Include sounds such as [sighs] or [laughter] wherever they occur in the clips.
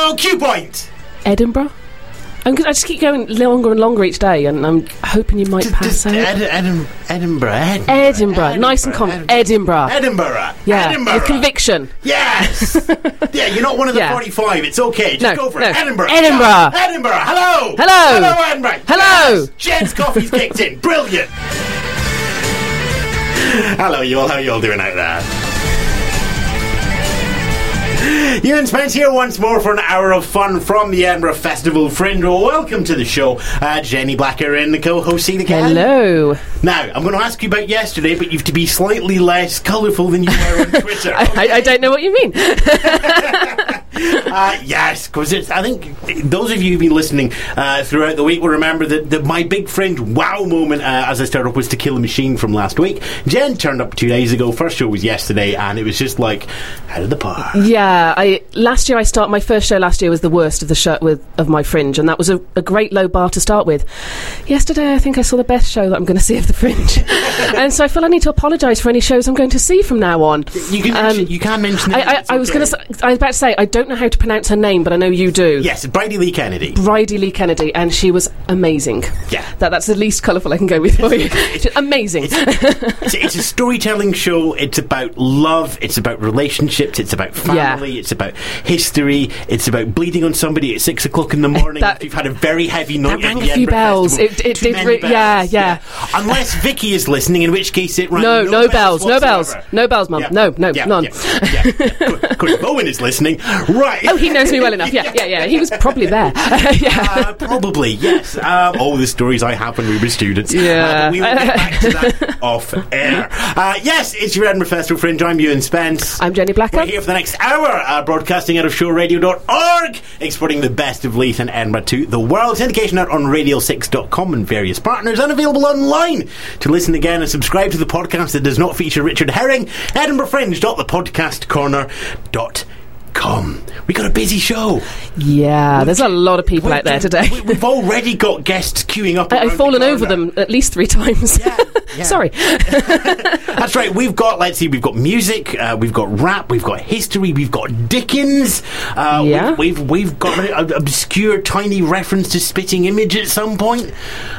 Hello, Q Point. Edinburgh. I'm, gonna- I just keep going longer and longer each day, and I'm hoping you might pass out. Ed- Edin- Edinburgh, Edinburgh, Edinburgh, nice and calm. Edinburgh. Edinburgh, Yeah, Edinburgh. with conviction. Yes. [laughs] yeah, you're not one of the Yeah. 45. It's okay. Just No, go for no. it. Edinburgh. Edinburgh. Yeah. Edinburgh. Hello. Hello. Hello, Edinburgh. Hello. Yes. Jen's coffee's kicked in. Brilliant. Hello, you all. How you all doing out there? Ewan Spence here once more for an hour of fun from the Edinburgh Festival Fringe. Well, welcome to the show. Uh, Jenny Blacker and the co-host Sean again. Hello. Now, I'm going to ask you about yesterday, but you have to be slightly less colourful than you were on [laughs] Twitter. I, I, I don't know what you mean. [laughs] Uh, yes, because I think those of you who've been listening uh, throughout the week will remember that, that my big friend wow moment uh, as I started up was to kill a machine from last week. Jen turned up two days ago. First show was yesterday, and it was just like out of the park. Yeah, I last year I start my first show last year was the worst of the show with of my fringe, and that was a, a great low bar to start with. Yesterday, I think I saw the best show that I'm going to see of the fringe, [laughs] and so I feel I need to apologise for any shows I'm going to see from now on. You can Um, mention, you can mention. I, I, I was going to. I was about to say I don't know how to pronounce her name, but I know you do. Yes, Bridie Lee Kennedy. Bridie Lee Kennedy, and she was amazing. Yeah. that that's the least colourful I can go with for you. [laughs] Amazing. It's, it's a storytelling show. It's about love. It's about relationships. It's about Yeah. family. It's about history. It's about bleeding on somebody at six o'clock in the morning. That- if you've had a very heavy night. That rang a few bells. Festival. It- it did re- yeah, bells. yeah. Unless Vicky is listening, in which case it rang No, no bells, no bells. No bells, Mum. No, no, yeah, none. Yeah, yeah, yeah. Of course, Bowen is listening. Right. Oh, he knows me well enough. Yeah, yeah, yeah. He was probably there. [laughs] yeah. Uh, probably, yes. Um, oh, the stories I have when we were students. Yeah. Uh, we will get back to that [laughs] off air. Uh, yes, it's your Edinburgh Festival Fringe. I'm Ewan Spence. I'm Jenny Blacker. We're here for the next hour, uh, broadcasting out of showradio.org, exporting the best of Leith and Edinburgh to the world. Syndication out on radio6.com and various partners, and available online to listen again and subscribe to the podcast that does not feature Richard Herring. EdinburghFringe.thepodcastcorner.com. We got a busy show. Yeah, there's a lot of people out there today. We, have already got guests queuing up. I, the fallen over them at least three times. Yeah, [laughs] yeah. Sorry. [laughs] That's right. We've got, let's see, we've got music, uh, we've got rap, we've got history, we've got Dickens. Uh, Yeah. We've, we've, we've got an obscure, tiny reference to Spitting Image at some point.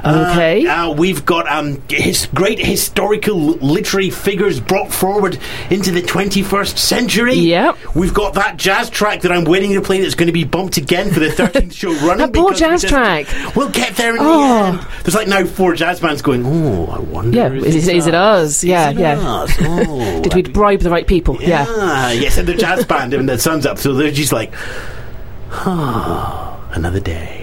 Okay. Uh, uh, we've got um, his great historical literary figures brought forward into the 21st century. Yep. We've got that jazz track that I'm waiting to play that's going to be bumped again for the 13th show [laughs] running. That poor we jazz just- track. We'll get there in Oh. the end. There's like now four jazz bands going, oh, I wonder. Yeah, is, is it us? Yeah, Is it yeah. us? [laughs] Oh, Did we bribe the right people? Yeah. yeah, yes, and the jazz [laughs] band and the sun's up, so they're just like, ah, another day.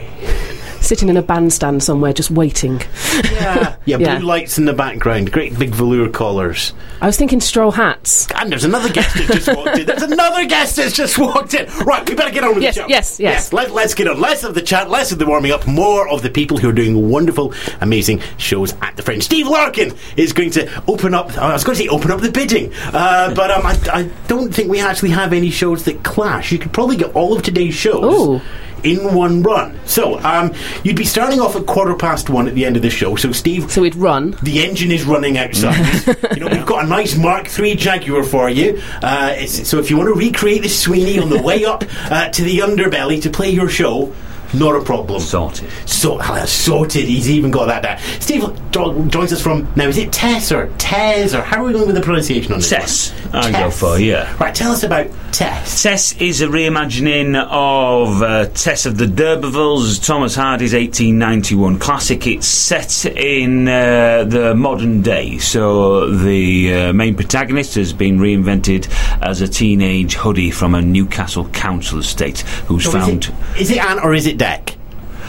Sitting in a bandstand somewhere, just waiting. Yeah, [laughs] yeah, blue Yeah. lights in the background, great big velour collars. I was thinking straw hats. And there's another guest that just walked in. There's another guest that's just walked in. Right, we better get on with Yes, the show. yes, yes. let, let's get on. Less of the chat, less of the warming up, more of the people who are doing wonderful, amazing shows at the Fringe. Steve Larkin is going to open up. I was going to say open up the bidding, uh, but um, I, I don't think we actually have any shows that clash. You could probably get all of today's shows. Ooh. In one run. So, um, you'd be starting off at quarter past one at the end of the show. So, Steve, So we'd run. the engine is running outside. [laughs] you know, we've got a nice Mark III Jaguar for you. Uh, it's, so if you want to recreate the Sweeney on the way up uh, to the underbelly to play your show, not a problem. Sorted. So uh, [laughs] sorted. He's even got that down. Steve jo- joins us from now. Is it Tess or Tez or how are we going with the pronunciation on this? Tess? I go for, yeah. Right. Tell us about Tess. Tess is a reimagining of uh, Tess of the D'Urbervilles, Thomas Hardy's 1891 classic. It's set in uh, the modern day, so the uh, main protagonist has been reinvented as a teenage hoodie from a Newcastle council estate who's So found. Is it, is it Anne or is it Deck?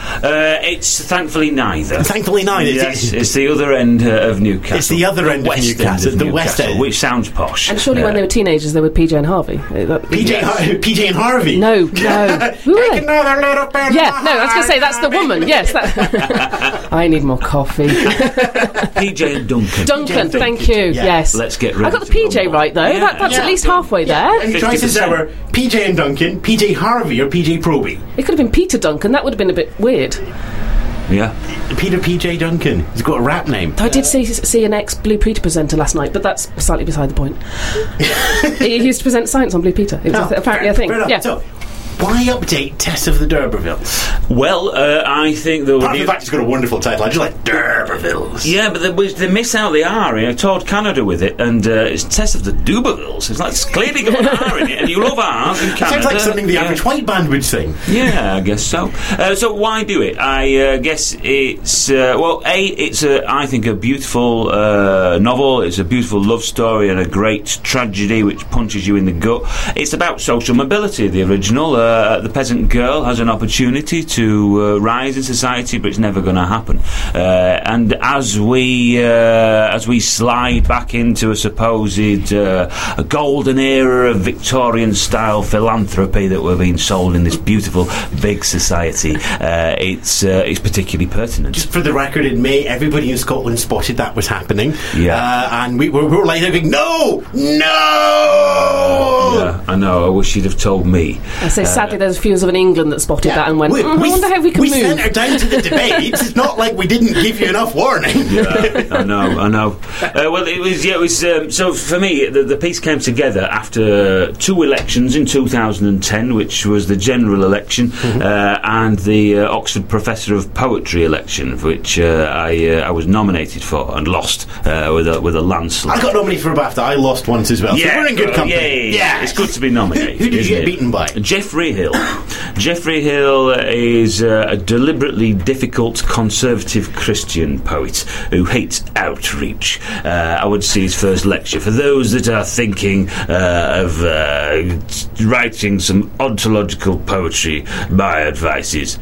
Uh, it's thankfully neither. Thankfully neither. Yes, It's- it's the other end uh, of Newcastle. It's the other end of west Newcastle, the west end. which sounds posh. And surely when Uh, they were teenagers, they were PJ and Harvey. Uh, that- PJ, Har- PJ and Harvey. No, [laughs] no. Who were Take they? another little bit Yeah, no, I was going to say that's the woman. Yes, that. [laughs] I need more coffee. [laughs] PJ and Duncan. Duncan, Duncan, thank you. yeah. Yes, Let's get rid. I got the PJ right though. Yeah. That, that's Yeah. at least halfway there. And your choices 50%. were PJ and Duncan, PJ Harvey, or PJ Proby. It could have been Peter Duncan. That would have been a bit weird. Yeah. Peter P.J. Duncan. He's got a rap name. I did see see an ex Blue Peter presenter last night, but that's slightly beside the point. [laughs] he used to present science on Blue Peter. It was Oh, apparently fair- a thing. fair. Yeah. So, why update Tess of the D'Urbervilles? Well, uh, I think there Apart will from the fact it's got a wonderful title, I just like D'Urbervilles. Yeah, but they, they miss out the R. You know, toured Canada with it, and uh, it's Test of the Dubervilles. It's like it's clearly got an R in it, and you love R's in Canada. [laughs] Sounds like something the yeah. average white band would sing. Yeah, I guess so. Uh, so why do it? I uh, guess it's uh, well, a it's a I think a beautiful uh, novel. It's a beautiful love story and a great tragedy which punches you in the gut. It's about social mobility. The original, uh, the peasant girl has an opportunity to uh, rise in society, but it's never going to happen. Uh, and as we uh, as we slide back into a supposed uh, a golden era of Victorian style philanthropy that we're being sold in this beautiful big society, uh, it's uh, it's particularly pertinent. Just for the record, in May, everybody in Scotland spotted that was happening. Yeah. Uh, and we were, we were like, going, no, no! Yeah, I know. I wish you'd have told me. I say, sadly, there's a few of us in England that spotted that and went, We, "Mm, I wonder how we can we move. sent her down to the [laughs] debate. it's not like we didn't give you enough warning. Yeah, I know, I know. Uh, well, it was, yeah, it was. Um, so for me, the, the piece came together after two elections in 2010, which was the general election [laughs] uh, and the uh, Oxford Professor of Poetry election, which uh, I uh, I was nominated for and lost uh, with a with a landslide. I got nominated for a BAFTA. I lost once as well. so we're in good uh, company. Yeah, yeah, it's good to be nominated. [laughs] Who did you get it? beaten by? Geoffrey Hill. Geoffrey Hill is uh, a deliberately difficult conservative Christian poet who hates outreach. Uh, I would see his first lecture. For those that are thinking uh, of uh, writing some ontological poetry, my advice is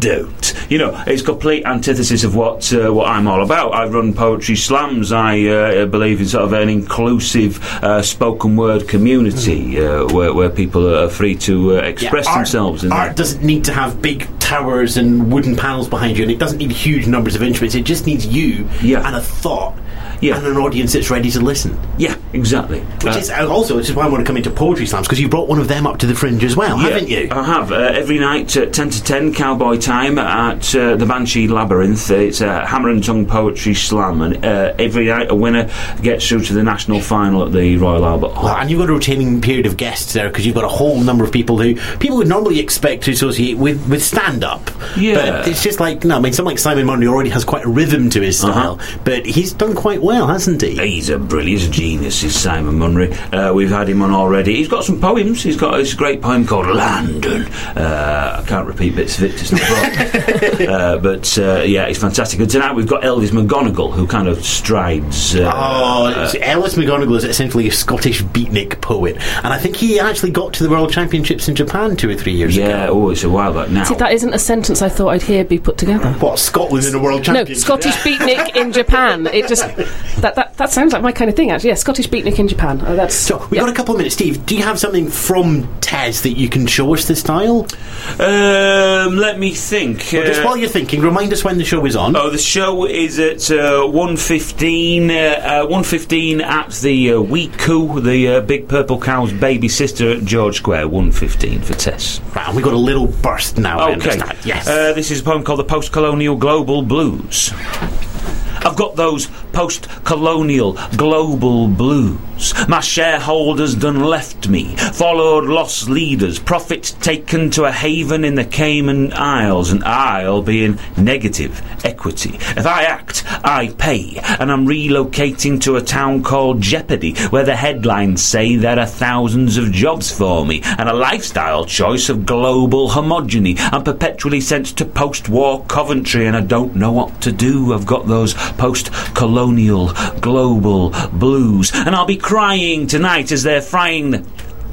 don't. You know, it's complete antithesis of what uh, what I'm all about. I run poetry slams. I uh, believe in sort of an inclusive uh, spoken word community uh, where, where people are free to uh, express art, themselves. in art doesn't need to have big towers and wooden panels behind you, and it doesn't need huge numbers of instruments. It just needs you Yeah. and a thought Yeah. and an audience that's ready to listen. Yeah, exactly. Which Uh, is uh, also which is why I want to come into poetry slams because you brought one of them up to the fringe as well, haven't you? I have. Uh, every night at 10 to 10, Cowboy Time at uh, the Banshee Labyrinth. It's a hammer and tongue poetry slam, and uh, every night a winner gets through to the national final at the Royal Albert Hall. Well, and you've got a retaining period of guests there because you've got a whole number of people who people would normally expect to associate with, with stand up. Yeah. But it's just like, no, I mean, someone like Simon Munnery already has quite a rhythm to his style, Uh-huh. but he's done quite well, hasn't he? He's a brilliant, genius, is Simon Munnery. Uh, we've had him on already. He's got some poems. He's got this great poem called London. Uh, I can't repeat bits of it, it's not [laughs] uh, But uh, yeah, it's fantastic. And tonight we've got Elvis McGonagall, who kind of strides. Uh, Oh, it's- Elvis McGonagall is essentially a Scottish beatnik poet, and I think he actually got to the World Championships in Japan two or three years yeah, ago. Yeah, oh, it's a while back now. See, that isn't a sentence I thought I'd hear be put together. What Scotland in a World championship? No, Championship? Scottish beatnik in Japan. It just that, that that sounds like my kind of thing. Actually, yeah, Scottish beatnik in Japan. Oh, that's So we've yeah. got a couple of minutes, Steve. Do you have something from Tez that you can show us the style? Um, let me think. Just Uh, while you're thinking, remind us when the show is on. Oh, the show is at uh, one fifteen. Uh, uh, one fifteen at the uh, Wee Coo, the uh, Big Purple Cow's baby sister at George Square. One fifteen for Tess. Right, we've got a little burst now. Okay. Yes. Uh, this is a poem called "The Post-Colonial Global Blues." I've got those post-colonial global blues. My shareholders done left me, followed lost leaders, profit taken to a haven in the Cayman Isles, and I'll be in negative equity. If I act, I pay, and I'm relocating to a town called Jeopardy, where the headlines say there are thousands of jobs for me, and a lifestyle choice of global homogeny. I'm perpetually sent to post-war Coventry, and I don't know what to do. I've got those post-colonial global blues, and I'll be crying tonight as they're frying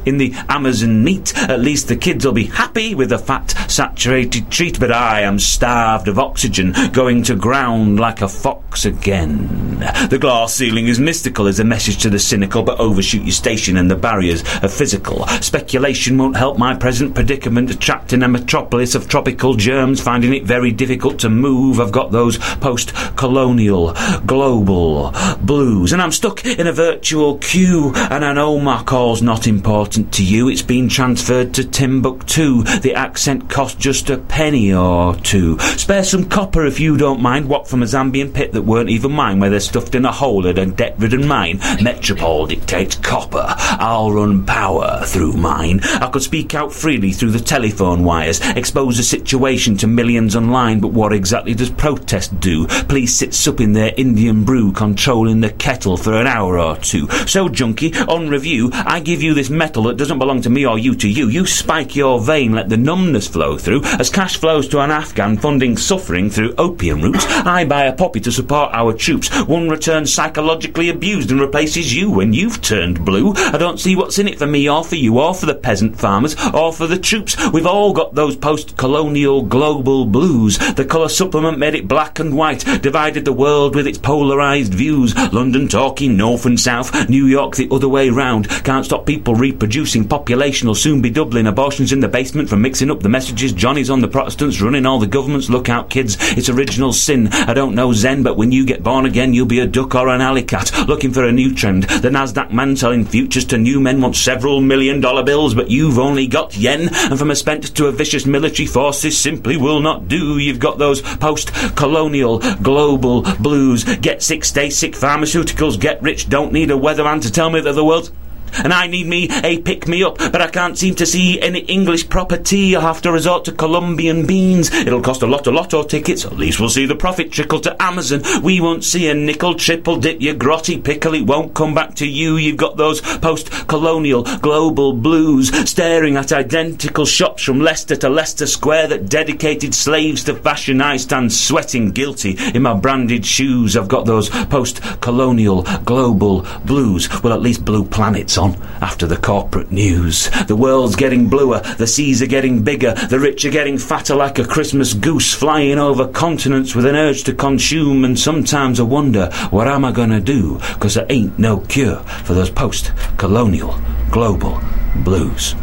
in the Amazon meat. At least the kids will be happy with the fat saturated treat, but I am starved of oxygen, going to ground like a fox again. The glass ceiling is mystical as a message to the cynical, but overshoot your station and the barriers are physical. Speculation won't help my present predicament, trapped in a metropolis of tropical germs, finding it very difficult to move. I've got those post colonial, global blues, and I'm stuck in a virtual queue, and I know my call's not important important to you. It's been transferred to Timbuktu. The accent cost just a penny or two. Spare some copper if you don't mind. What from a Zambian pit that weren't even mine, where they're stuffed in a hole at a debt-ridden mine. Metropole dictates copper. I'll run power through mine. I could speak out freely through the telephone wires, expose the situation to millions online, but what exactly does protest do? Police sit supping their Indian brew, controlling the kettle for an hour or two. So, junkie, on review, I give you this metal that doesn't belong to me or you to you. You spike your vein, let the numbness flow through, as cash flows to an Afghan funding suffering through opium roots. I buy a poppy to support our troops. One returns psychologically abused and replaces you when you've turned blue. I don't see what's in it for me or for you or for the peasant farmers or for the troops. We've all got those post-colonial global blues. The colour supplement made it black and white, divided the world with its polarised views. London talking north and south, New York the other way round. Can't stop people reproducing. Producing population will soon be doubling. Abortions in the basement from mixing up the messages. Johnny's on the Protestants, running all the governments. Look out, kids. It's original sin. I don't know Zen, but when you get born again, you'll be a duck or an alley cat. Looking for a new trend. The Nasdaq man selling futures to new men wants several million dollar bills, but you've only got yen. And from a spent to a vicious military forces simply will not do. You've got those post-colonial global blues. Get sick, stay sick. Pharmaceuticals get rich. Don't need a weatherman to tell me that the world's and I need me a pick me up, but I can't seem to see any English property. I'll have to resort to Colombian beans. It'll cost a lot of lotto tickets. At least we'll see the profit trickle to Amazon. We won't see a nickel triple dip your grotty pickle. It won't come back to you. You've got those post-colonial global blues staring at identical shops from Leicester to Leicester Square that dedicated slaves to fashion. I stand sweating guilty in my branded shoes. I've got those post-colonial global blues. Well, at least blue planets on after the corporate news. The world's getting bluer, the seas are getting bigger, the rich are getting fatter like a Christmas goose, flying over continents with an urge to consume, and sometimes I wonder, what am I gonna do? Because there ain't no cure for those post colonial global blues.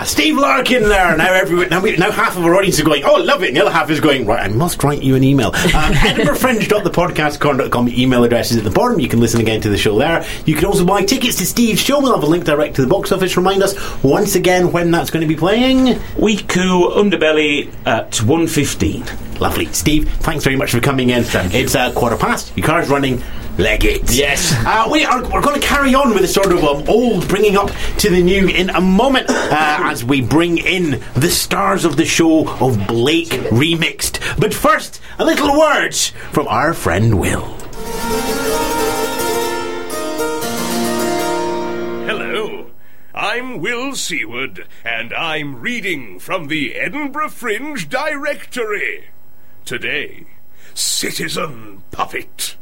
Ah, Steve Larkin there. Now everyone, now, we, now half of our audience are going, oh, love it. And the other half is going, right, I must write you an email. [laughs] Um, EdinburghFringe.thepodcastcorner.com email address is at the bottom. You can listen again to the show there. You can also buy tickets to Steve's show. We'll have a link direct to the box office. Remind us once again when that's going to be playing. Wee Coo Underbelly at 1.15. Lovely. Steve, thanks very much for coming in. It's uh, quarter past. Your car's running. Leg it. Yes. Uh, we are, we're going to carry on with a sort of um, old bringing up to the new in a moment uh, as we bring in the stars of the show of Blake Remixed. But first, a little words from our friend Will. Hello, I'm Will Seaward, and I'm reading from the Edinburgh Fringe Directory. Today, Citizen Puppet.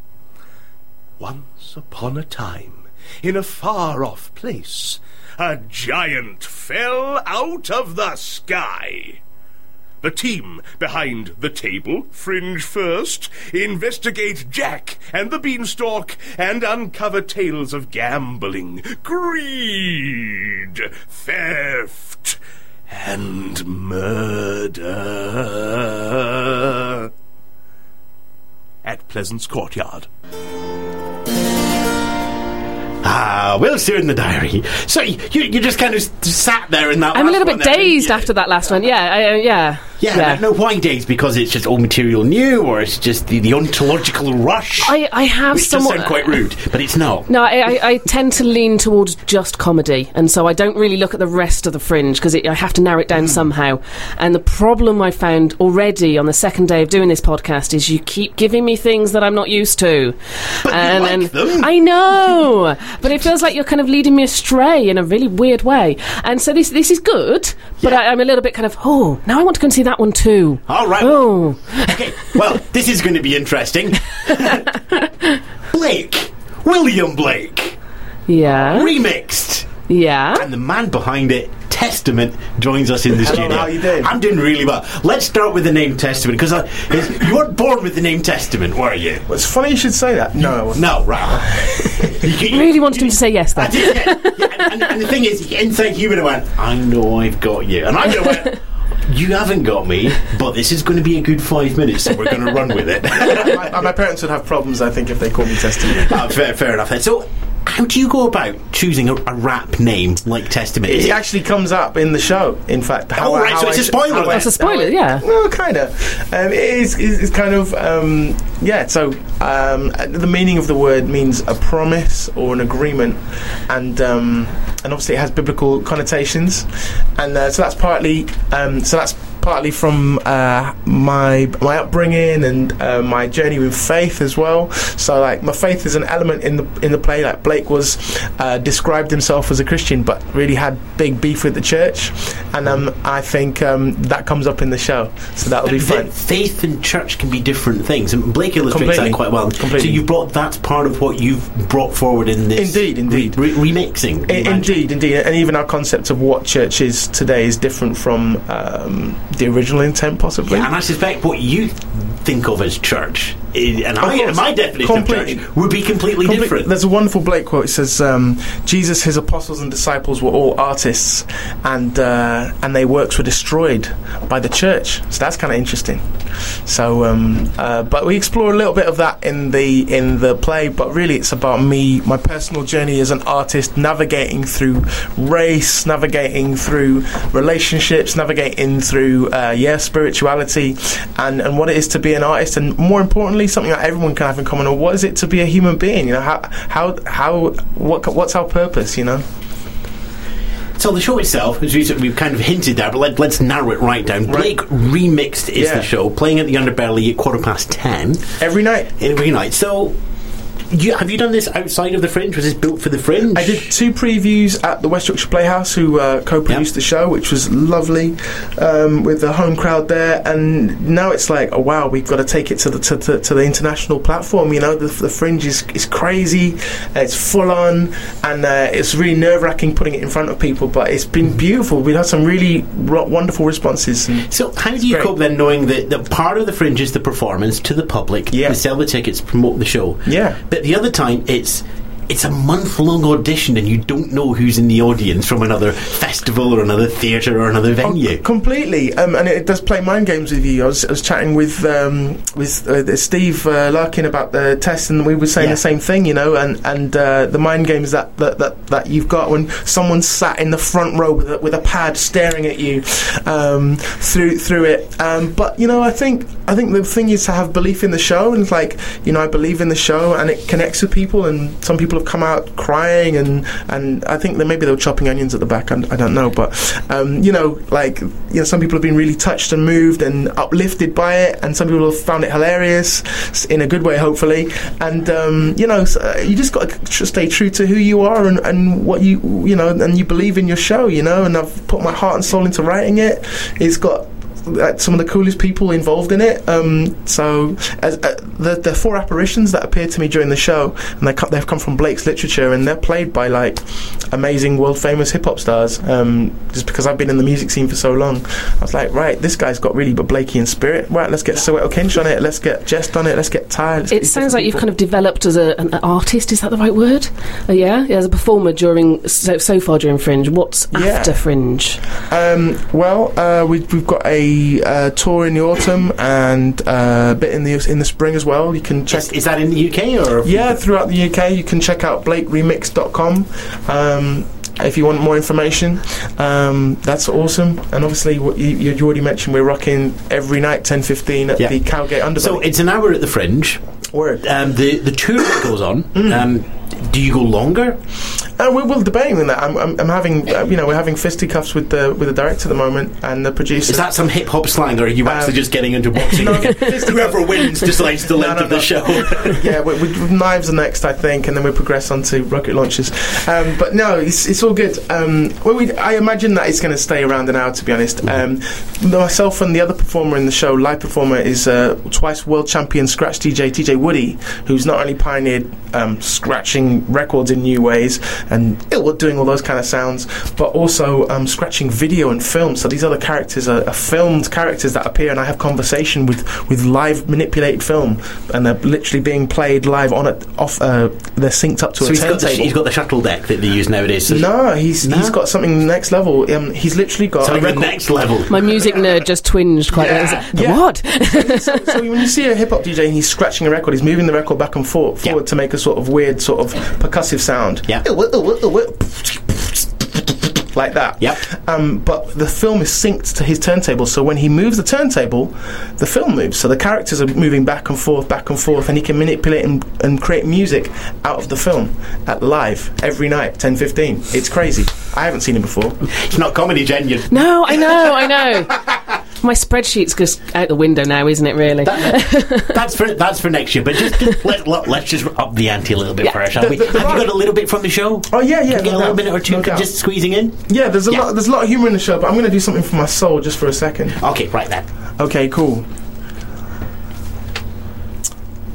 Once upon a time, in a far off place, a giant fell out of the sky. The team behind the table, Fringe First, investigate Jack and the Beanstalk and uncover tales of gambling, greed, theft, and murder. At Pleasance Courtyard. Ah, Will Seaward in the diary. So you, you just kind of sat there in that. I'm a little bit dazed after that last one. Yeah, I, uh, yeah, Yeah, no, why days? Because it's just all material new, or it's just the, the ontological rush. I, I have which does sound quite rude, but it's not. No, I, I, I tend to lean towards just comedy, and so I don't really look at the rest of the fringe because I have to narrow it down Hmm. somehow. And the problem I found already on the second day of doing this podcast is you keep giving me things that I'm not used to. But you and, like and them. I know, but it feels like you're kind of leading me astray in a really weird way. And so this this is good, but Yeah. I, I'm a little bit kind of oh, now I want to go and see that one too. All right. Oh, Okay, well, this is going to be interesting. [laughs] Blake, William Blake, yeah, remixed, yeah. and the man behind it, Testament, joins us in the studio. how you doing? I'm doing really well. Let's start with the name Testament because you weren't born with the name Testament, were you? Well, it's funny you should say that. No, No, right. [laughs] You- you- Really wanted him to say yes Then. I did, yeah. Yeah, and, and the thing is, inside you would have went, I know I've got you. And I would have went, you haven't got me, but this is going to be a good five minutes, so we're going to run with it. [laughs] my, my parents would have problems, I think, if they called me Testament. Ah, fair, fair enough. So, how do you go about choosing a, a rap name like Testament? It it- actually comes up in the show. In fact, how, Oh, right, how so it's I- a spoiler how then. I- It's a spoiler, I- yeah. Well, kind of. Um, it is. It's it's kind of. Um, yeah. So um, the meaning of the word means a promise or an agreement, and um, and obviously it has biblical connotations, and uh, so that's partly. Um, so that's partly from uh, my my upbringing and uh, my journey with faith as well. So like my faith is an element in the in the play. Like Blake was uh, described himself as a Christian, but really had big beef with the church, and um, I think um, that comes up in the show. So that'll be fun. Faith and church can be different things, and Blake illustrates Completely. that quite well. Completely. So you brought that's part of what you've brought forward in this. Indeed, indeed. re- re- remixing. I- Indeed, indeed, and even our concept of what church is today is different from um, the original intent, possibly. Yeah, and I suspect what you think of as church, and I, course. my definition Completely. of church would be completely Complete- different. There's a wonderful Blake quote. It says, um, "Jesus, his apostles and disciples were all artists, and uh, and their works were destroyed by the church." So that's kind of interesting. So, um, uh, but we explore a little bit of that in the in the play. But really, it's about me, my personal journey as an artist, navigating through race, navigating through relationships, navigating through uh, yeah spirituality, and and what it is to be an artist, and more importantly, something that everyone can have in common. Or what is it to be a human being? You know, how how how what what's our purpose? You know. So the show itself, as we, we've kind of hinted there, but let, let's narrow it right down. Right. Blake remixed is Yeah. the show, playing at the Underbelly at quarter past ten Every night. every night. So, you, have you done this outside of the Fringe? Was this built for the Fringe? I did two previews at the West Yorkshire Playhouse, who uh, co-produced Yep. the show, which was lovely, um, with the home crowd there. And now it's like, oh wow, we've got to take it to the to, to, to the international platform. You know, the, the Fringe is, is crazy, it's full on, and uh, it's really nerve wracking putting it in front of people. But it's been beautiful. We've had some really ro- wonderful responses. So, how do you great. cope then, knowing that, that part of the Fringe is the performance to the public, Yeah. to sell the tickets, promote the show, Yeah. but the other time it's it's a month long audition, and you don't know who's in the audience from another festival or another theatre or another venue. Oh, completely, um, and it does play mind games with you. I was, I was chatting with um, with uh, Steve uh, Larkin about the test, and we were saying Yeah. the same thing, you know, and and uh, the mind games that, that, that, that you've got when someone's sat in the front row with a, with a pad staring at you um, through through it. Um, but you know, I think I think the thing is to have belief in the show, and it's like you know, I believe in the show, and it connects with people, and some people have come out crying, and and I think that maybe they were chopping onions at the back. I, I don't know, but um, you know, like you know, some people have been really touched and moved and uplifted by it, and some people have found it hilarious in a good way, hopefully. And um, you know, so, uh, you just got to stay true to who you are and, and what you you know, and you believe in your show, you know. And I've put my heart and soul into writing it. It's got some of the coolest people involved in it. Um, so as, uh, the the four apparitions that appear to me during the show, and they they've come from Blake's literature, and they're played by like amazing world famous hip hop stars. Um, just because I've been in the music scene for so long, I was like, right, this guy's got really but Blakey in spirit. Right, let's get Soweto Kinch on it. Let's get Jest on it. Let's get Ty. Let's It sounds like you've kind of developed as a, an artist. Is that the right word? Uh, yeah, as a performer during so, so far during Fringe. What's Yeah. after Fringe? Um, well, uh, we've, we've got a uh, tour in the autumn and uh, a bit in the in the spring as well. You can check Is, is that in the UK or Yeah, throughout the UK, you can check out blakeremix.com. Um, if you want more information, um, that's awesome. And obviously, what you, you already mentioned, we're rocking every night, ten fifteen at Yeah. the Cowgate Underbelly. So it's an hour at the Fringe. Word. Um, the the tour that goes on. Mm. Um, do you go longer? Uh, we're, debating on that. I'm, I'm, I'm having, uh, you know, we're having fisticuffs with the with the director at the moment and the producer. Is that some hip hop slang, or are you actually Um, just getting into boxing? no, [laughs] Whoever wins decides the length no, of the no. show. [laughs] yeah, we, we, knives are next, I think, and then we progress on to rocket launches. Um, but no, it's, it's all good. Um, well, we, I imagine that it's going to stay around an hour, to be honest. Um, myself and the other performer in the show, live performer, is uh, twice world champion scratch DJ TJ Woody, who's not only pioneered um, scratching records in new ways, and Ilwood doing all those kind of sounds, but also um, scratching video and film. So these other characters are, are filmed characters that appear, and I have conversation with with live manipulated film, and they're literally being played live on it off. Uh, they're synced up to So a he's got, the, he's got the shuttle deck that they use nowadays. So no, he's No? he's got something next level. Um, he's literally got so a like the record. next level. My music nerd just twinged quite. Yeah, the yeah. What? so, so when you see a hip hop DJ and he's scratching a record, he's moving the record back and forth, Yeah. forward to make a sort of weird, sort of percussive sound. Yeah. Like that. Yep. Um, but the film is synced to his turntable, so when he moves the turntable, the film moves. So the characters are moving back and forth, back and forth, and he can manipulate and, and create music out of the film at live every night, 10.15. It's crazy. I haven't seen it before. It's not comedy, Jen. You no, I know, I know. [laughs] My spreadsheet's just out the window now, isn't it? Really? [laughs] that's for that's for next year. But just, just let, let, us just up the ante a little bit Yeah. first, shall The- we? the- the Have you got a little bit from the show? Oh yeah, yeah. Can we get no a little doubt. minute or two No just squeezing in? Yeah, there's a Yeah. lot. There's a lot of humor in the show, but I'm going to do something for my soul just for a second. Okay, right then. Okay, cool.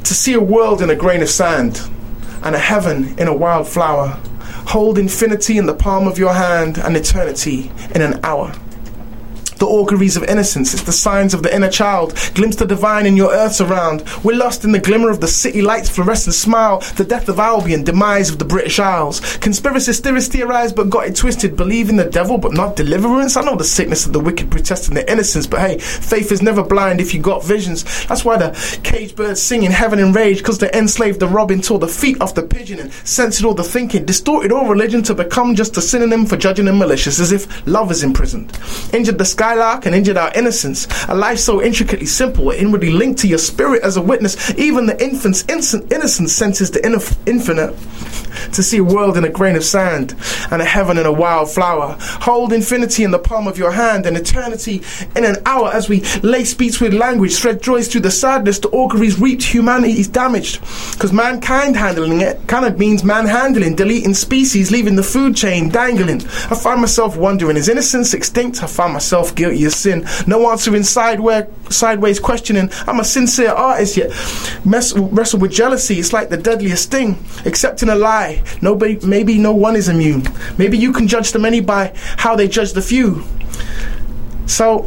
To see a world in a grain of sand, and a heaven in a wild flower. Hold infinity in the palm of your hand, and eternity in an hour. The auguries of innocence, it's the signs of the inner child. Glimpse the divine in your earths around. We're lost in the glimmer of the city lights, fluorescent smile. The death of Albion, demise of the British Isles. Conspiracy theorists theorized but got it twisted. Believe in the devil but not deliverance. I know the sickness of the wicked protesting their innocence, but hey, faith is never blind if you got visions. That's why the caged birds sing in heaven and rage, because they enslaved the robin, tore the feet off the pigeon, and censored all the thinking, distorted all religion to become just a synonym for judging and malicious, as if love is imprisoned. Injured the skylark and injured our innocence. A life so intricately simple, inwardly linked to your spirit as a witness. Even the infant's innocent, innocence senses the inf- infinite. To see a world in a grain of sand and a heaven in a wild flower. Hold infinity in the palm of your hand and eternity in an hour as we lace beats with language, thread joys through the sadness. The auguries reaped, humanity is damaged. Because mankind handling it kind of means manhandling, deleting species, leaving the food chain dangling. I find myself wondering, is innocence extinct? I find myself of sin. No answering sideways, sideways questioning. I'm a sincere artist yet mess, wrestle with jealousy. It's like the deadliest sting. Accepting a lie. Nobody, maybe no one is immune. Maybe you can judge the many by how they judge the few. So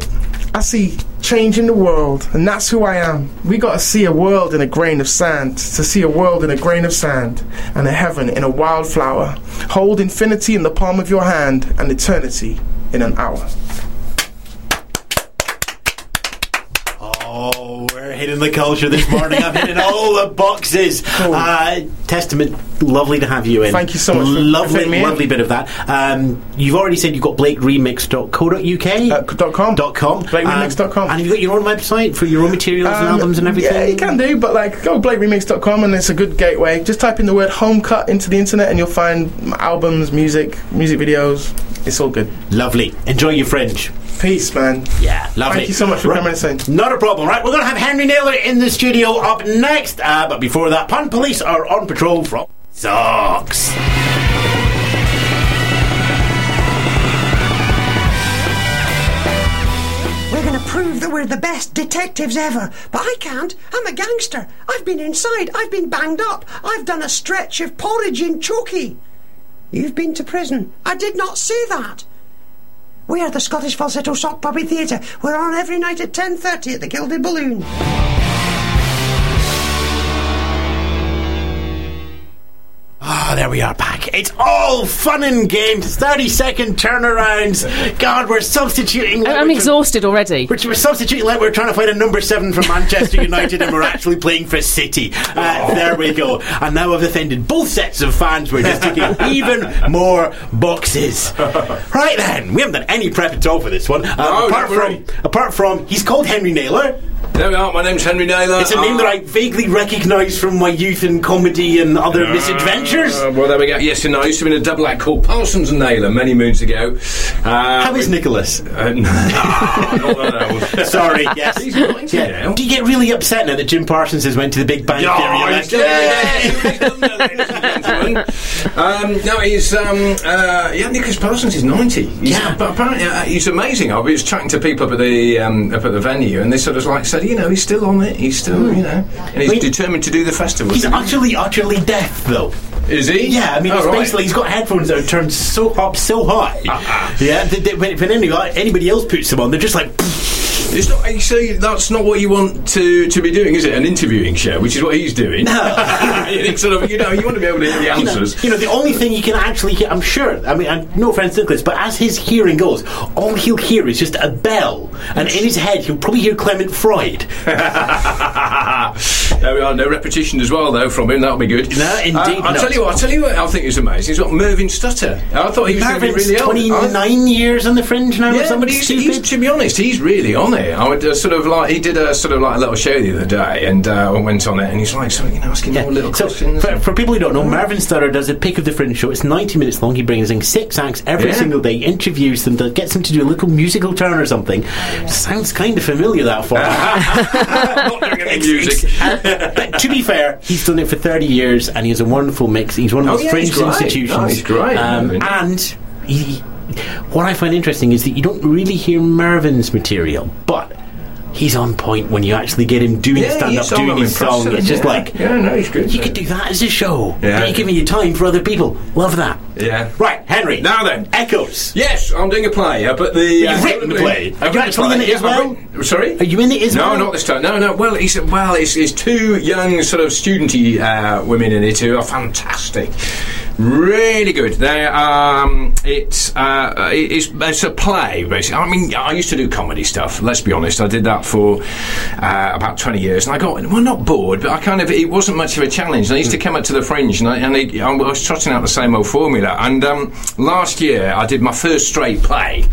I see change in the world, and that's who I am. We got to see a world in a grain of sand, to see a world in a grain of sand, and a heaven in a wildflower. Hold infinity in the palm of your hand, and eternity in an hour. Oh, we're hitting the culture this morning. I'm hitting all the boxes. Uh, Testament, lovely to have you in. Thank you so much for Lovely, in. lovely bit of that. Um, you've already said you've got blakeremix.co.uk. Uh, dot com. Dot com. BlakeRemix.com. Um, and you've got your own website for your own materials and Um, albums and everything. Yeah, you can do, but like go blakeremix.com and it's a good gateway. Just type in the word home cut into the internet and you'll find albums, music, music videos. It's all good. Lovely. Enjoy your fringe. Peace, man. Yeah, lovely. Thank you so much for Right. coming and saying. Not a problem, right? We're going to have Henry Naylor in the studio up next. Uh, but before that, Pun Police are on patrol from Socks. We're going to prove that we're the best detectives ever. But I can't. I'm a gangster. I've been inside. I've been banged up. I've done a stretch of porridge in Chokey. You've been to prison. I did not say that. We are the Scottish Falsetto Sock Puppet Theatre. We're on every night at 10.30 at the Gilded Balloon. There we are back. It's all fun and games. 30 second turnarounds. God, we're substituting. like I- I'm we're- exhausted already. Which we're substituting like we're trying to find a number seven from Manchester United and we're [laughs] actually playing for City. Uh, there we go. And now I've offended both sets of fans. We're just taking [laughs] even more boxes. Right then, we haven't done any prep at all for this one. Uh, No, apart don't from, apart from, he's called Henry Naylor. There we are. My name's Henry Naylor. It's a name Uh, that I vaguely recognise from my youth in comedy and other misadventures. Uh, well, there we go. Yes, and I used to be in a double act called Parsons and Naylor many moons ago. Uh, How is Nicholas? Uh, no, [laughs] not. [laughs] Sorry, yes. He's 90 now. Do you get really upset now that Jim Parsons has went to the Big Bang Theory? Yeah, election? he's done that, ladies [laughs] and gentlemen. Um, no, he's um, uh, yeah. Nicholas Parsons is ninety. He's, Yeah. but apparently uh, he's amazing. I was chatting to people up at the um, up at the venue, and they sort of like said, you know, he's still on it. He's still, hmm. you know, and he's Wait. determined to do the festival. He's utterly, utterly deaf, though. Is he? Yeah, I mean, Oh, it's right. basically he's got headphones that are turned so up so high. Ah, ah. yeah, that, that when, when anybody, anybody else puts them on, they're just like. [laughs] It's not. You see, that's not what you want to, to be doing, is it? An interviewing show, which is what he's doing. it's [laughs] sort of, you know, you want to be able to hear the You know, answers. you know, the only thing you can actually hear, I'm sure, I mean, I'm, no offense to Nicholas, but as his hearing goes, all he'll hear is just a bell, and in his head, he'll probably hear Clement Freud. [laughs] there we are. No repetition as well, though, from him. That'll be good. No, indeed Uh, I'll not. tell you what. I'll tell you what. I think is amazing. He's got Mervyn Stutter. I thought he was going to be really old. I- 29 years on the fringe now or Yeah, something but he's, he's, to be honest, he's really on it. I would uh, sort of like he did a sort of like a little show the other day, and uh, went on it, and he's like, so you know, asking more little So, questions. for, for people who don't know, Marvin Stutter does a pick of the fringe show. It's 90 minutes long. He brings in six acts every Yeah. single day, interviews them, does- gets them to do a little musical turn or something. Sounds kind of familiar that far. [laughs] not doing any music. But [laughs] to be fair, he's done it for 30 years and he has a wonderful mix. He's one of Oh, those yeah, fringe he's great. institutions. No, he's great, Um, Marvin. and he, what I find interesting is that you don't really hear Marvin's material, but. He's on point when you actually get him doing Yeah, stand up, doing his song. It's just yeah. like, Yeah, no, he's good. You could do that as a show. Yeah. You're giving you time for other people. Love that. Yeah. Right, Henry. Now then. Echoes. Yes, I'm doing a play up at the. You've written the play. I've you written actually the in it as well? written- Sorry. Are you in it as no, well? not this time. No, no. Well, it's well, it's, it's two young sort of studenty uh, women in it who are fantastic. Really good. They um, it's uh, it's it's a play basically. I mean, I used to do comedy stuff. Let's be honest, I did that for uh, about twenty years, and I got well, not bored, but I kind of it wasn't much of a challenge. And I used to come up to the fringe, and I, and I was trotting out the same old formula. And um, last year, I did my first straight play.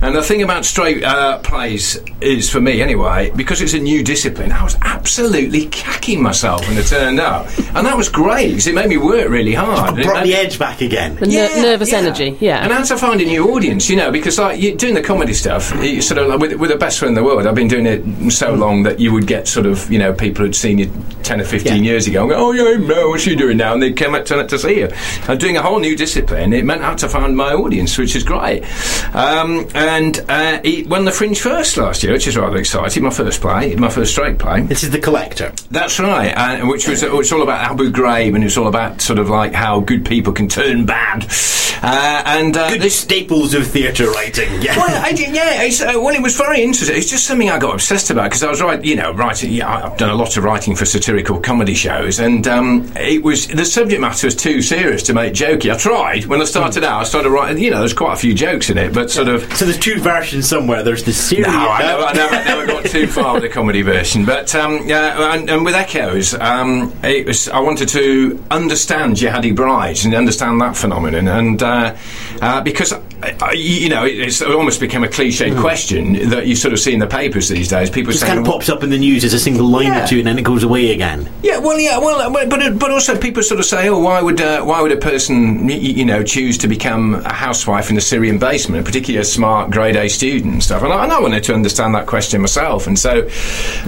And the thing about straight uh, plays is, for me anyway, because it's a new discipline, I was absolutely cacking myself when it turned up. And that was great, because it made me work really hard. And it Brought made- the edge back again. The ner- nervous energy, yeah. And how to find a new audience, you know, because like you doing the comedy stuff, you sort of like, with, with the best friend in the world. I've been doing it so long that you would get sort of you know people who'd seen you ten or fifteen Yeah. years ago. And go, oh yeah, no, what's she doing now? And they'd come up turn up to see you. And doing a whole new discipline, it meant I had to find my audience, which is great. Um, and uh, it won the Fringe first last year, which is rather exciting. My first play, my first straight play. This is the collector. That's right, uh, which was it's all about Abu Ghraib, and it's all about sort of like how good people can turn bad. Uh, and uh, Good this staples of theatre writing. Yeah. well, I yeah. It's, uh, well, it was very interesting. It's just something I got obsessed about because I was right, you know, writing. Yeah, I've done a lot of writing for satirical comedy shows, and um, it was the subject matter was too serious to make jokey. I tried when I started out. I started writing. You know, there's quite a few jokes in it, but sort of. so there's two versions somewhere. There's the serious. No, I never, I never, I never got too far with the comedy version. But um, yeah, and, and with Echoes, um, it was, I wanted to understand jihadi brides and understand that phenomenon, and uh, uh, because uh, uh, you know, it, it's almost become a cliched question that you sort of see in the papers these days. People Just saying, kind of pops up in the news as a single line Yeah. or two, and then it goes away again. Yeah, well, yeah, well, but but- but also people sort of say, oh, why would uh, why would a person you know choose to become a housewife in a Syrian basement, particularly a smart grade A student and stuff? And I, and I wanted to understand that question myself, and so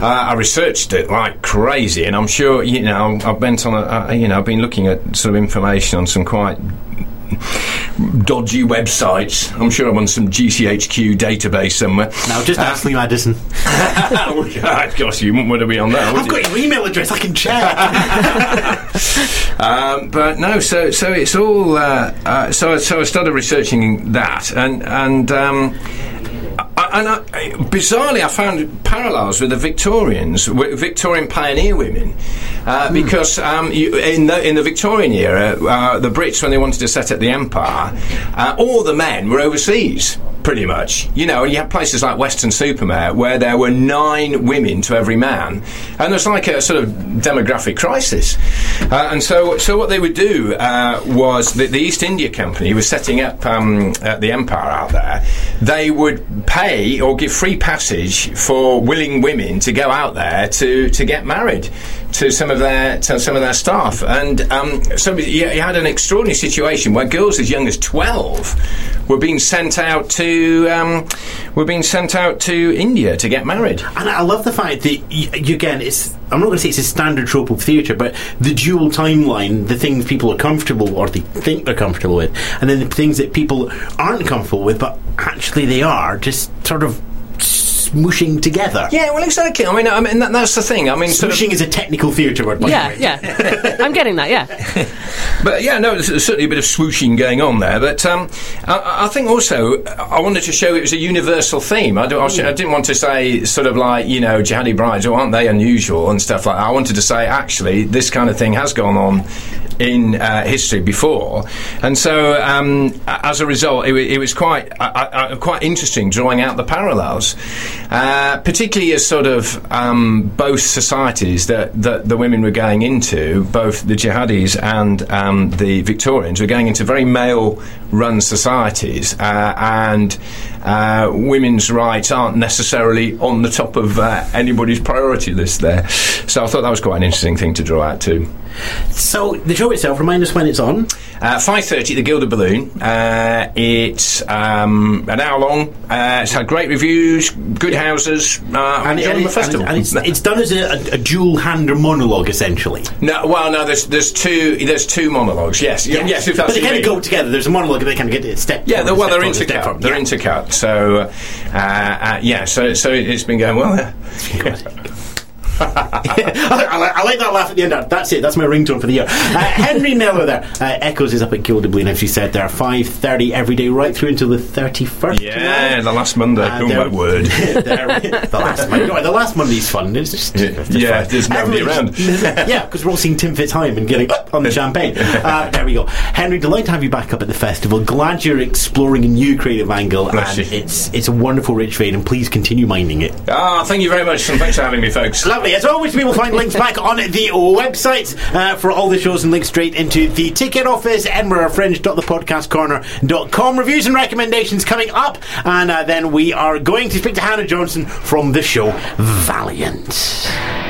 uh, I researched it like crazy. And I'm sure you know I've been on a, uh, you know I've been looking at sort of information on some quite dodgy websites. I'm sure I'm on some GCHQ database somewhere. Now, just ask Lee Madison. [laughs] oh, God, gosh, you wouldn't want to be on that. I've you? got your email address. I can check. [laughs] Um, but no, so so it's all. Uh, uh, so so I started researching that, and and. Um, I- and I, bizarrely, I found parallels with the Victorians, wi- Victorian pioneer women, uh, because um, you, in the in the Victorian era, uh, the Brits, when they wanted to set up the empire, uh, all the men were overseas, pretty much. You know, and you had places like Weston-super-Mare where there were nine women to every man, and there's like a sort of demographic crisis. Uh, and so, so what they would do uh, was the, the East India Company was setting up um, uh, the empire out there. They would pay or give free passage for willing women to go out there to, to get married to some of their to some of their staff. And um, you, had an extraordinary situation where girls as young as twelve were being sent out to um, were being sent out to India to get married. And I love the fact that, again, it's. I'm not going to say it's a standard trope of theatre, but the dual timeline, the things people are comfortable or they think they're comfortable with, and then the things that people aren't comfortable with, but actually they are, just sort of smooshing together. Yeah, well, exactly. I mean, I mean that, that's the thing. I mean, sort of- is a technical theatre word, by Yeah, the way. yeah. [laughs] I'm getting that, yeah. [laughs] but yeah, no, there's certainly a bit of swooshing going on there. But um, I, I think also I wanted to show it was a universal theme. I, don't, I didn't want to say sort of like you know jihadi brides, oh, aren't they unusual and stuff like that. I wanted to say actually this kind of thing has gone on in uh, history before, and so um, as a result, it, it was quite uh, quite interesting drawing out the parallels, uh, particularly as sort of um, both societies that, that the women were going into, both the jihadis and um, the Victorians, were going into very male-run societies, uh, and uh, women's rights aren't necessarily on the top of uh, anybody's priority list there. So I thought that was quite an interesting thing to draw out too. So the show itself, remind us when it's on. Uh, 5.30 the Gilded Balloon. Uh, it's um, an hour long. Uh, it's had great reviews, good houses. Uh, And, enjoying and the it's, festival. and it's, it's done as a, a, a dual-hander monologue, essentially. no, well, no, there's there's two there's two monologues. Yes, yes, yes if that's but they kind of go together. There's a monologue, and they kind of get a step. Yeah, they're, well, step they're intercut. They're Yeah. intercut. So, uh, uh, yeah, so so it's been going well. [laughs] I, like, I like that laugh at the end. That's it. That's my ringtone for the year. Uh, Henry Naylor there. Uh, Echoes is up at Gilded as you said there. 5.30 every day right through until the 31st. Yeah, the last Monday. Uh, oh my word. [laughs] the last Monday. no, the last Monday's fun. It's just, Yeah, it's just yeah, there's nobody Everybody's- [laughs] yeah, because we're all seeing Tim Fitzhigham and getting up on the champagne. [laughs] Uh, there we go. Henry, delighted to have you back up at the festival. Glad you're exploring a new creative angle, Bless and you. it's it's a wonderful rich vein. And please continue minding it. Ah, thank you very much, and thanks for having me, folks. Lovely. As always, we will find links back on the website uh, for all the shows and links straight into the ticket office, edinburghfringe.thepodcastcorner.com. Reviews and recommendations coming up. And uh, then we are going to speak to Hannah Johnson from the show Valiant.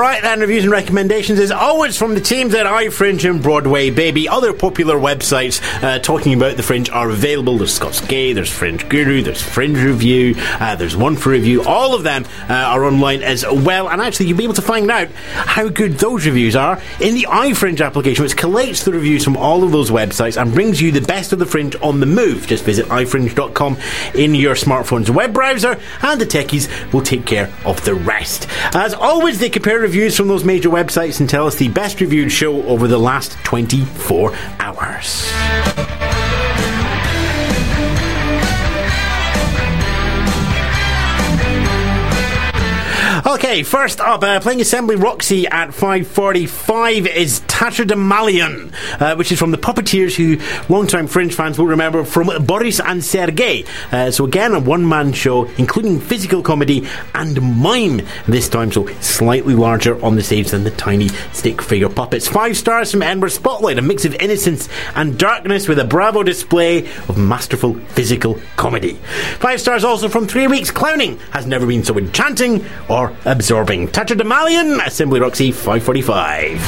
Then, reviews and recommendations is always from the teams at iFringe and Broadway Baby. Other popular websites uh, talking about the Fringe are available. There's Scots Gay, there's Fringe Guru, there's Fringe Review, uh, there's One4Review. All of them uh, are online as well. And actually, you'll be able to find out how good those reviews are in the iFringe application, which collates the reviews from all of those websites and brings you the best of the Fringe on the move. Just visit ifringe.com in your smartphone's web browser, and the techies will take care of the rest. As always, they compare reviews from those major websites and tell us the best reviewed show over the last 24 hours. Okay, first up, uh, playing Assembly Roxy at 5.45 is Tatterdemalion, uh, which is from the Puppeteers, who long-time Fringe fans will remember from Boris and Sergei. Uh, so again, a one-man show, including physical comedy and mime this time, so slightly larger on the stage than the tiny stick figure puppets. Five stars from Edinburgh Spotlight, a mix of innocence and darkness with a bravo display of masterful physical comedy. Five stars also from Three Weeks Clowning, has never been so enchanting or absorbing. Tatterdemalion, Assembly Roxy 545.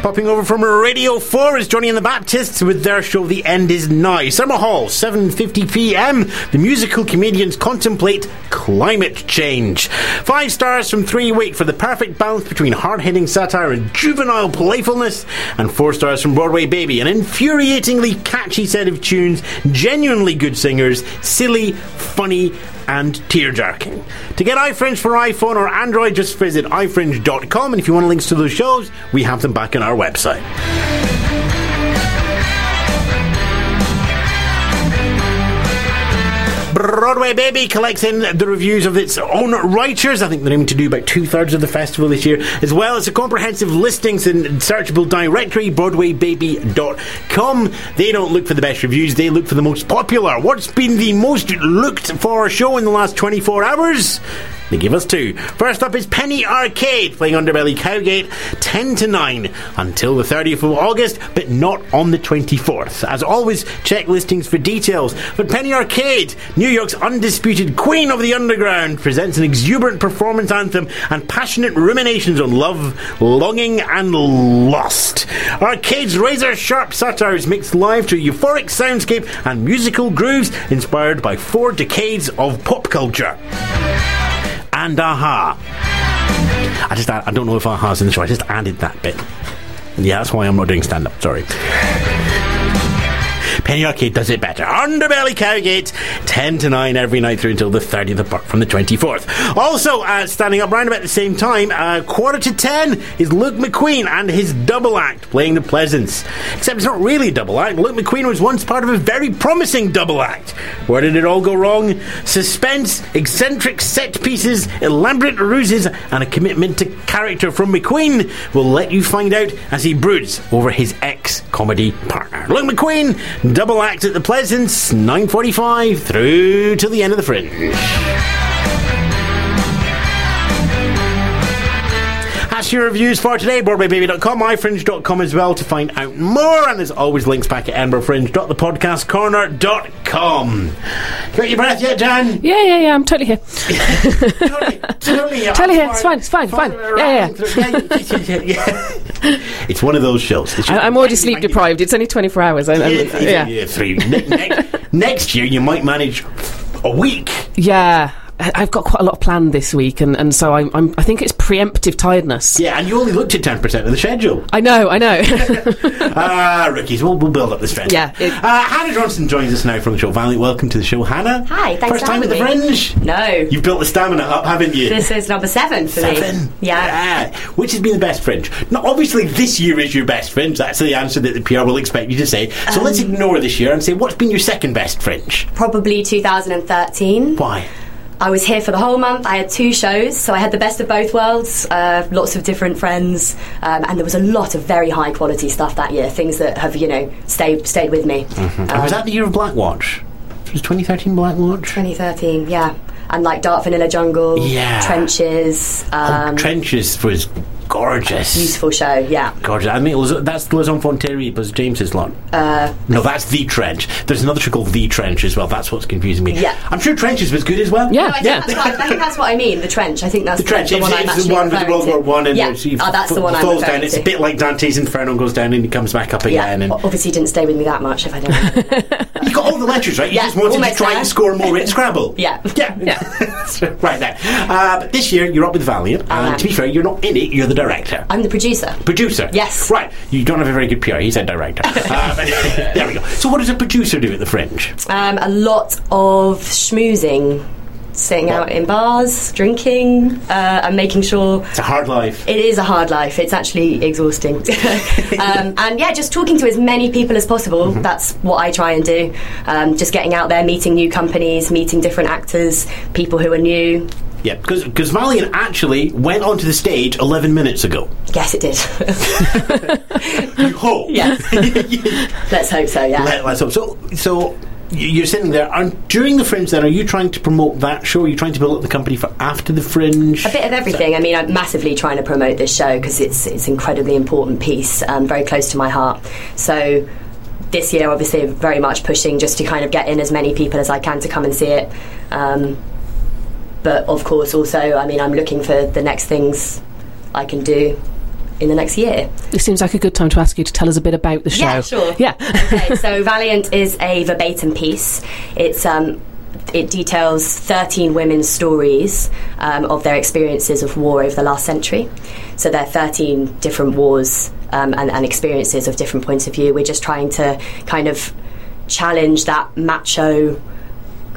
Popping over from Radio 4 is Johnny and the Baptists with their show The End Is Now. Summerhall, 7.50pm. The musical comedians contemplate climate change. Five stars from three wait for the perfect balance between hard-hitting satire and juvenile playfulness. And four stars from Broadway Baby, an infuriatingly catchy set of tunes, genuinely good singers, silly, funny, and tear-jerking. To get iFringe for iPhone or Android, just visit ifringe.com, and if you want links to those shows, we have them back on our website. Broadway Baby collects in the reviews of its own writers. I think they're aiming to do about two thirds of the festival this year, as well as a comprehensive listings and searchable directory, BroadwayBaby.com. They don't look for the best reviews, they look for the most popular. What's been the most looked for show in the last 24 hours? They give us two. First up is Penny Arcade playing Underbelly Cowgate 10 to 9 until the 30th of August, but not on the 24th. As always, check listings for details. But Penny Arcade, New York's undisputed queen of the underground, presents an exuberant performance anthem and passionate ruminations on love, longing, and lust. Arcade's razor sharp satires mixed live to a euphoric soundscape and musical grooves inspired by four decades of pop culture and aha. I just I don't know if aha's in the show. I just added that bit. Yeah, that's why I'm not doing stand up. Sorry. Penny Arcade does it better. Underbelly Cowgate, 10 to 9 every night through until the 30th of from the 24th. Also, uh, standing up round about the same time, uh, quarter to 10 is Luke McQueen and his double act playing the Pleasance. Except it's not really a double act. Luke McQueen was once part of a very promising double act. Where did it all go wrong? Suspense, eccentric set pieces, elaborate ruses, and a commitment to character from McQueen will let you find out as he broods over his ex comedy partner. Luke McQueen, double act at the Pleasance, 9.45 through to the end of the fringe. That's your reviews for today. BroadwayBaby.com, myfringe.com as well to find out more. And there's always links back at EdinburghFringe.thepodcastcorner.com. Got your breath yet, Jan? Yeah, yeah, yeah. I'm totally here. totally, totally. [laughs] Totally here. It's fine. It's fine. Fine. Yeah, yeah. [laughs] yeah, yeah. [laughs] It's one of those shows. I, I'm already sleep deprived. It's only 24 hours. I, I, Yeah, yeah. yeah, three. Ne- next, next year, you might manage a week. Yeah. I- I've got quite a lot of planned this week, and, and so I'm, I'm, I think it's preemptive tiredness. Yeah, and you only looked at 10% of the schedule. I know, I know. [laughs] Ah, rookies. We'll, we'll build up this friend. Yeah, it- uh, Hannah Johnson joins us now from the show. Valiant, welcome to the show, Hannah. Hi, thanks First time at the. Fringe. No. You've built the stamina up, haven't you? This is number seven for Seven. me. Yeah. Yeah. Which has been the best fringe? Now, obviously, this year is your best fringe. That's the answer that the PR will expect you to say. So let's Um, ignore this year and say, what's been your second best fringe? Probably 2013. Why? I was here for the whole month. I had two shows, so I had the best of both worlds. Uh, lots of different friends, um, and there was a lot of very high quality stuff that year. Things that have you know stayed stayed with me. And was that the year of Blackwatch? Was 2013 Blackwatch? 2013, yeah. And like Dark Vanilla Jungle, Yeah. Trenches, um, Trenches was gorgeous. beautiful show, yeah. Gorgeous. I mean, it was, that's Les Enfants was James's lot. Uh, No, that's The Trench. There's another show called The Trench as well. That's what's confusing me. Yeah. I'm sure Trenches was good as well. Yeah. no, I, think that's what, I think that's what I mean. The trench. I think that's The Trench the, is one I'm it's actually the one with the World. War One and yeah. she oh, that's the f- one I'm falls referring down. It's a bit like Dante's Inferno goes down and he comes back up yeah. again. And O- Obviously, didn't stay with me that much. If I don't. [laughs] you got all the letters right. You Yeah, just wanted to almost try there. and score more at Scrabble. [laughs] Yeah. yeah, yeah. [laughs] right now, uh, but this year you're up with Valiant, and to be fair, you're not in it. You're the director. I'm the producer. Producer. Yes. Right. You don't have a very good PR. He said director. but- [laughs] there we go. So, what does a producer do at the Fringe? Um, a lot of schmoozing, sitting out in bars, drinking, uh, and making sure It's a hard life. it is a hard life. It's actually exhausting. [laughs] um, and yeah, just talking to as many people as possible. Mm-hmm. That's what I try and do. Um, just getting out there, meeting new companies, meeting different actors, people who are new. Yeah, because because Valiant actually went onto the stage 11 minutes ago. Yes, it did. [laughs] You hope. yes. [laughs] Let's hope so. Yeah. Let, us hope. So, so you're sitting there. And during the Fringe, then, are you trying to promote that show? Are you trying to build up the company for after the Fringe? A bit of everything. I mean, I'm massively trying to promote this show because it's it's an incredibly important piece, um, very close to my heart. So this year, obviously, very much pushing just to kind of get in as many people as I can to come and see it. Um, but of course, also, I mean, I'm looking for the next things I can do in the next year. it seems like a good time to ask you to tell us a bit about the show. Yeah, sure. Yeah. okay, [laughs] so Valiant is a verbatim piece. It's um, it details 13 women's stories um, of their experiences of war over the last century. So there are 13 different wars um, and, and experiences of different points of view. We're just trying to kind of challenge that macho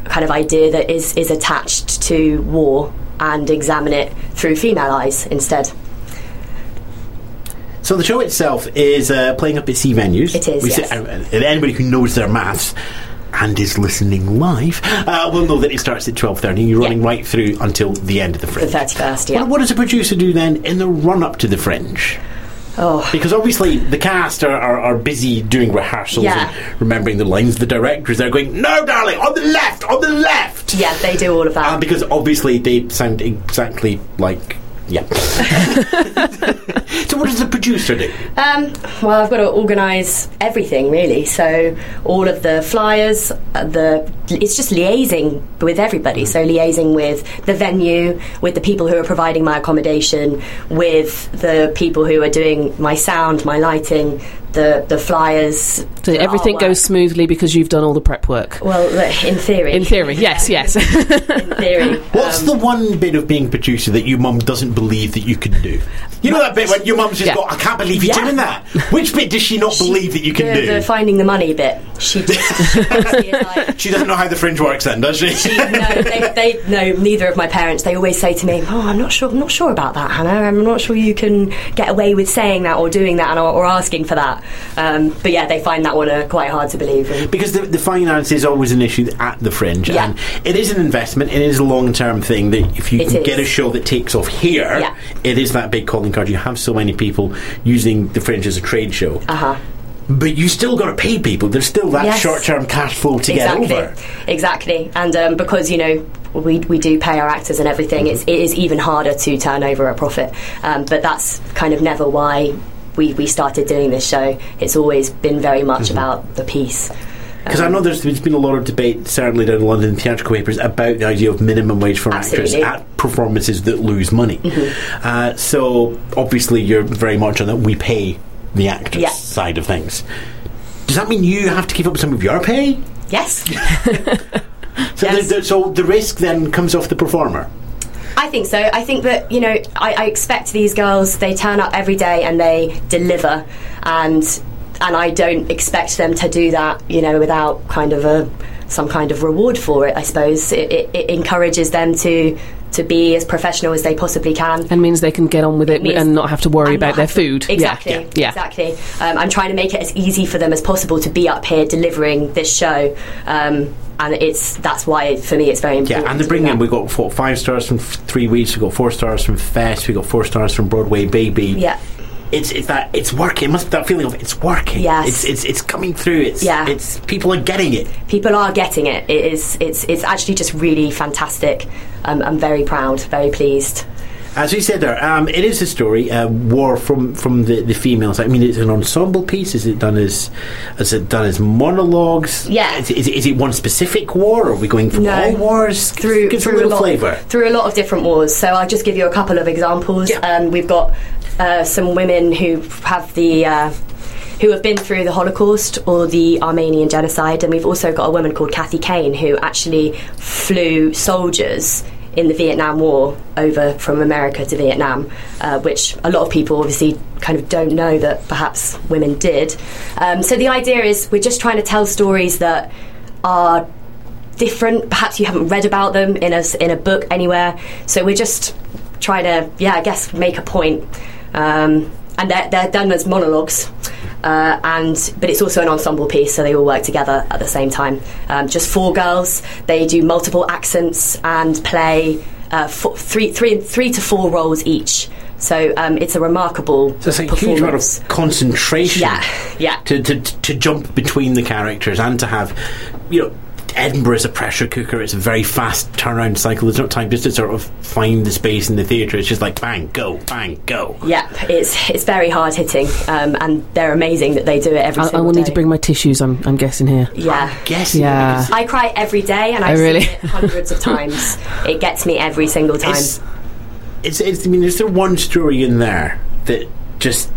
kind of idea that is is attached to war and examine it through female eyes instead. So the show itself is uh, playing up at C venues. It is, We yes. say- anybody who knows their maths and is listening live uh, will know that it starts at 12.30 and you're Yeah. running right through until the end of the fringe The Fringe. 31st, yeah. What, what does a producer do then in the run-up to the Fringe? Oh. Because obviously the cast are, are, are busy doing rehearsals Yeah. and remembering the lines. The directors they're going, no, darling, on the left, on the left. Yeah, they do all of that. Uh, because obviously they sound exactly like yeah. [laughs] so what does the producer do? Um, well, I've got to organise everything really. So all of the flyers, uh, the it's just liaising with everybody. So liaising with the venue, with the people who are providing my accommodation, with the people who are doing my sound, my lighting, the the flyers. So the everything artwork. goes smoothly because you've done all the prep work. well. In theory, In theory, yes, yes. in theory. [laughs] What's Um, the one bit of being producer that your mum doesn't believe that you can do? You know that bit when your mum's just Yeah. got, I can't believe you're Yeah. doing that. Which bit does she not believe that you can the, do? the finding the money bit. She [laughs] just she like, she doesn't know how the fringe works then, does she? no, they, they no. Neither of my parents. They always say to me, "Oh, I'm not sure. I'm not sure about that, Hannah. I'm not sure you can get away with saying that or doing that or, or asking for that." Um, but yeah, they find that one uh, quite hard to believe. Because the, the finance is always an issue at the fringe, Yeah. and it is an investment. It is a long term thing. That if you It can is. get a show that takes off here, Yeah. it is that big calling card. You have so many people using the fringe as a trade show, uh huh. but you still got to pay people. There's still that Yes. short term cash flow to exactly, get over. exactly. And um, because you know we we do pay our actors and everything, it's, it is even harder to turn over a profit. Um, but that's kind of never why. We, we started doing this show. It's always been very much Mm-hmm. about the piece. Because I know there's, there's been a lot of debate, certainly down in London theatrical papers, about the idea of minimum wage for actors at performances that lose money. Uh, so obviously you're very much on that we pay the actors Yeah. side of things. Does that mean you have to keep up some of your pay? Yes. [laughs] So, Yes. the, the, so the risk then comes off the performer. I think so. I think that you know, I, I expect these girls. They turn up every day and they deliver, and and I don't expect them to do that. You know, without kind of a some kind of reward for it. I suppose it, it, it encourages them to to be as professional as they possibly can. and means they can get on with it means- and not have to worry about their have to- food. Exactly, Yeah. yeah. exactly. Um, I'm trying to make it as easy for them as possible to be up here delivering this show, um, and it's that's why for me it's very important. Yeah, and the to bring in we got four, five stars from three weeks, we got four stars from Fest, we got four stars from Broadway Baby. Yeah. It's, it's that it's working. It must be that feeling of it's working. Yes. it's it's, it's coming through. It's Yeah. it's people are getting it. people are getting it. It is. It's. It's actually just really fantastic. Um, I'm very proud. Very pleased. As we said there, um, it is a story, uh, war from from the, the females. I mean, it's an ensemble piece. Is it done as is it done as monologues? Yeah. Is, is, it- is it one specific war? Or are we going from No. all wars? Through Give us a lot flavour. through a lot of different wars. So I'll just give you a couple of examples. Yeah. Um, we've got uh, some women who have the. Uh, who have been through the Holocaust or the Armenian genocide, and we've also got a woman called Kathy Kane who actually flew soldiers in the Vietnam War over from America to Vietnam, uh, which a lot of people obviously kind of don't know that perhaps women did. Um, so the idea is we're just trying to tell stories that are different. Perhaps you haven't read about them in a in a book anywhere. So we're just trying to, yeah, I guess, make a point. Um, and they're, they're done as monologues. Uh, and but it's also an ensemble piece, so they all work together at the same time. Um, just four girls. They do multiple accents and play uh, four, three, three, three to four roles each. So um, it's a remarkable So it's a performance. huge amount of concentration. Yeah, yeah. To, to to jump between the characters and to have, you know. Edinburgh is a pressure cooker. It's a very fast turnaround cycle. There's no time just to sort of find the space in the theatre. It's just like bang, go, bang, go. Yeah, it's it's very hard hitting, um, and they're amazing that they do it every I, I will day. need to bring my tissues. I'm, I'm guessing here. Yeah. Guessing. Yeah. I cry every day, and Oh, I've really? seen it hundreds of times. [laughs] It gets me every single time. It's, it's, it's, I mean, is there one story in there that just,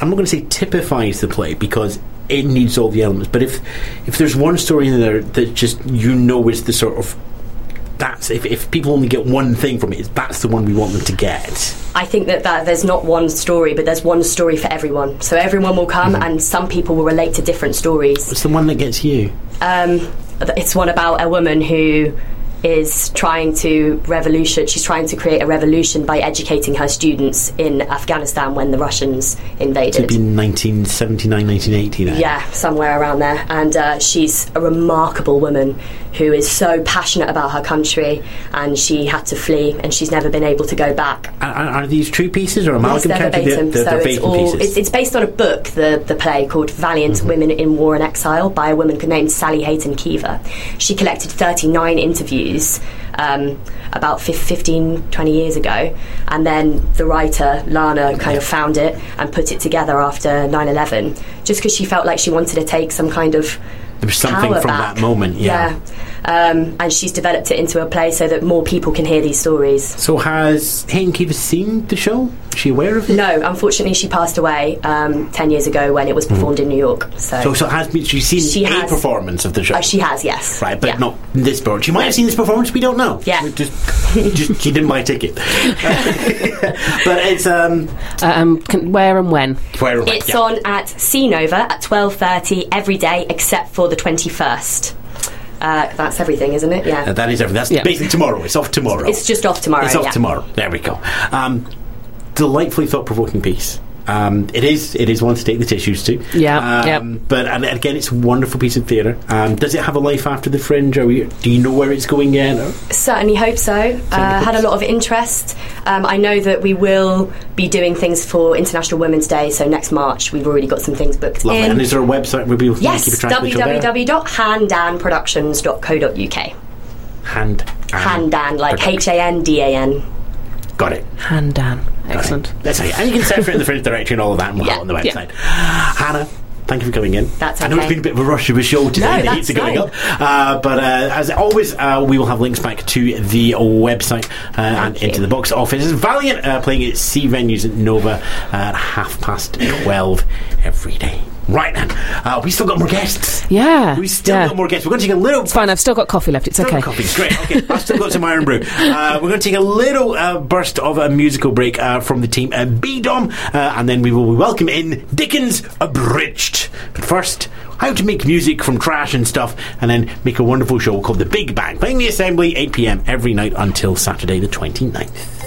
I'm not going to say typifies the play because it needs all the elements, but if if there's one story in there that just, you know, is the sort of, that's, if, if people only get one thing from it, that's the one we want them to get. I think that, that there's not one story, but there's one story for everyone. So everyone will come, Mm-hmm. and some people will relate to different stories. It's the one that gets you. Um, it's one about a woman who is trying to revolution. She's trying to create a revolution by educating her students in Afghanistan when the Russians invaded. It'd be 1979, 1980 then. Yeah, somewhere around there. And uh, she's a remarkable woman who is so passionate about her country, and she had to flee, and she's never been able to go back. Are, these true pieces or Yes, amalgam they're verbatim. They're, so it's all it's, it's based on a book, the the play called Valiant Mm-hmm. Women in War and Exile by a woman named Sally Hayton-Keeva. She collected 39 interviews um, about fif- 15, 20 years ago, and then the writer Lana kind of found it and put it together after 9/11, just because she felt like she wanted to take some kind of there was something power from back. that moment, yeah. yeah. Um, and she's developed it into a play so that more people can hear these stories. So has Hayton-Keeva seen the show? Is she aware of it? No, unfortunately, she passed away um, ten years ago when it was performed in New York. So, Mm-hmm. So, so has been, she's seen She a has. performance of the show. Uh, she has, yes. Right, but Yeah. not this performance. She might have seen this performance. We don't know. Yeah. Just, just she didn't buy a ticket. [laughs] but it's um, Uh, um, can, where and when? where It's yeah. on at C Nova at twelve thirty every day except for the twenty first. Uh, that's everything, isn't it? Yeah. Uh, that is everything. That's Yeah. basically tomorrow. It's off tomorrow. it's just off tomorrow. It's off yeah. tomorrow. There we go. Um, delightfully thought-provoking piece. Um, it is. It is one to take the tissues to. Yeah, Um, yep. But and again, it's a wonderful piece of theatre. Um, does it have a life after the Fringe? Are we, do you know where it's going yet? Or? Certainly hope so. Uh, had a lot of interest. Um, I know that we will be doing things for International Women's Day. So next March, we've already got some things booked Lovely. in. And is there a website where people can yes, keep a track of the show there? www.handanproductions.co.uk. Hand. Handan, like H A N D A N. Got it. Handan. Excellent. How you, and you can search for it in the Fringe directory and all of that and we'll Yeah. it on the Yeah. website. Hannah. Thank you for coming in. That's okay. I know it's been a bit of a rush of a show today. No, the heats are going fine. up. Uh, but uh, as always, uh, we will have links back to the website uh, and you. into the box office. Valiant uh, playing at C venues at Nova at half past 12 every day. Right then, uh, we still got more guests. Yeah. We still yeah. got more guests. We're going to take a little It's fine. I've still got coffee left. It's Still okay. coffee. Great. Okay. [laughs] I've still got some Irn-Bru. Uh, we're going to take a little uh, burst of a musical break uh, from the team uh, BDOM, uh, and then we will be welcome in Dickens Abridged. But first, how to make music from trash and stuff, and then make a wonderful show called The Big Bang, playing the Assembly 8 p.m. every night until Saturday the 29th.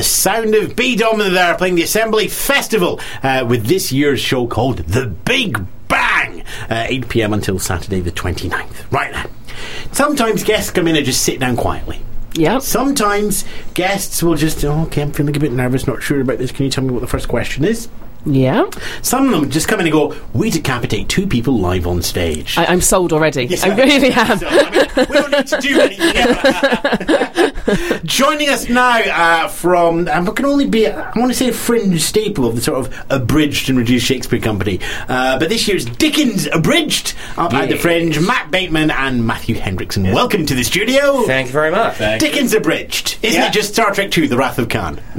The sound of BDOM there playing the Assembly Festival uh, with this year's show called The Big Bang, uh, 8 pm until Saturday the 29th. Right now. Sometimes guests come in and just sit down quietly. Yeah. Sometimes guests will just, oh, okay, I'm feeling a bit nervous, not sure about this. Can you tell me what the first question is? Yeah, Some of them just come in and go, we decapitate two people live on stage. I, I'm sold already. Yes, I I- really am. So, I mean, we don't need to do anything. [laughs] [laughs] Joining us now uh, from, um, can only be, I want to say a fringe staple of the sort of abridged and reduced Shakespeare Company. Uh, but this year's Dickens Abridged up at the Fringe, Matt Bateman and Matthew Hendrickson. Welcome to the studio. Thank you very much. Dickens Abridged. Isn't Yeah. it just Star Trek II, The Wrath of Khan? [laughs]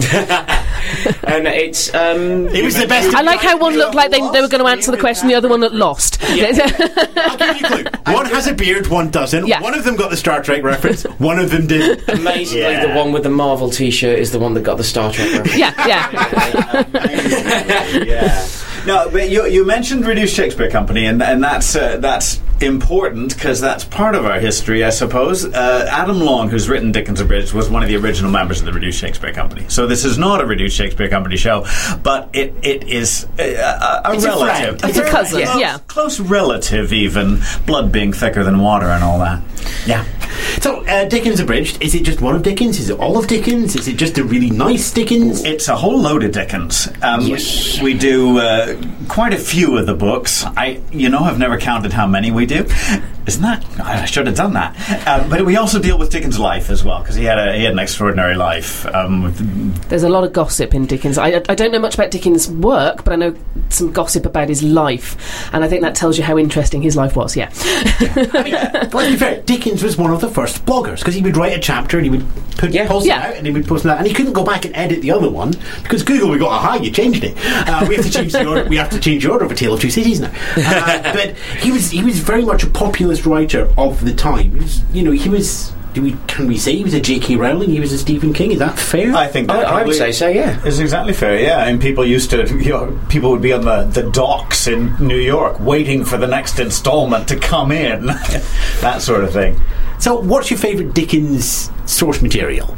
and it's um, It was the best. I like how one looked like they, they were going to answer the question, the other one looked lost. [laughs] I'll give you a clue. [laughs] One has a beard, one doesn't. Yeah. One of them got the Star Trek reference, one of them didn't. amazingly Yeah. the one with the Marvel T-shirt is the one that got the Star Trek reference. yeah, yeah. [laughs] yeah. No, but you, you mentioned Reduced Shakespeare Company, and, and that's uh, that's important because that's part of our history, I suppose. Uh, Adam Long, who's written Dickens Abridged, was one of the original members of the Reduced Shakespeare Company. So this is not a Reduced Shakespeare Company show, but it, it is a, a, a It's a relative. It's a cousin, close, yeah. Close relative, even. Blood being thicker than water and all that. Yeah. So, uh, Dickens Abridged, is it just one of Dickens? Is it all of Dickens? Is it just a really nice Dickens? It's a whole load of Dickens. Um, Yes. we, we do uh, quite a few of the books. I, you know, I've never counted how many we do. Isn't that? I should have done that. Um, but we also deal with Dickens' life as well because he had a he had an extraordinary life. Um, with- There's a lot of gossip in Dickens. I, I don't know much about Dickens' work, but I know some gossip about his life, and I think that tells you how interesting his life was. Yeah, But [laughs] to be fair, Dickens was one of the first bloggers because he would write a chapter and he would put, Yeah. post Yeah. it out and he would post that, and he couldn't go back and edit the other one because Google we got aha you changed it. Uh, we have to change the order. [laughs] We have to change the order of a Tale of Two Cities now. [laughs] Uh, but he was he was very much a populist writer of the time. He was, you know, he was. Do we can we say he was a J.K. Rowling? He was a Stephen King. Is that fair? I think I, I would say so. Yeah. it's exactly fair. Yeah, and people used to, [laughs] you know, people would be on the, the docks in New York waiting for the next installment to come in, that sort of thing. so, what's your favourite Dickens source material?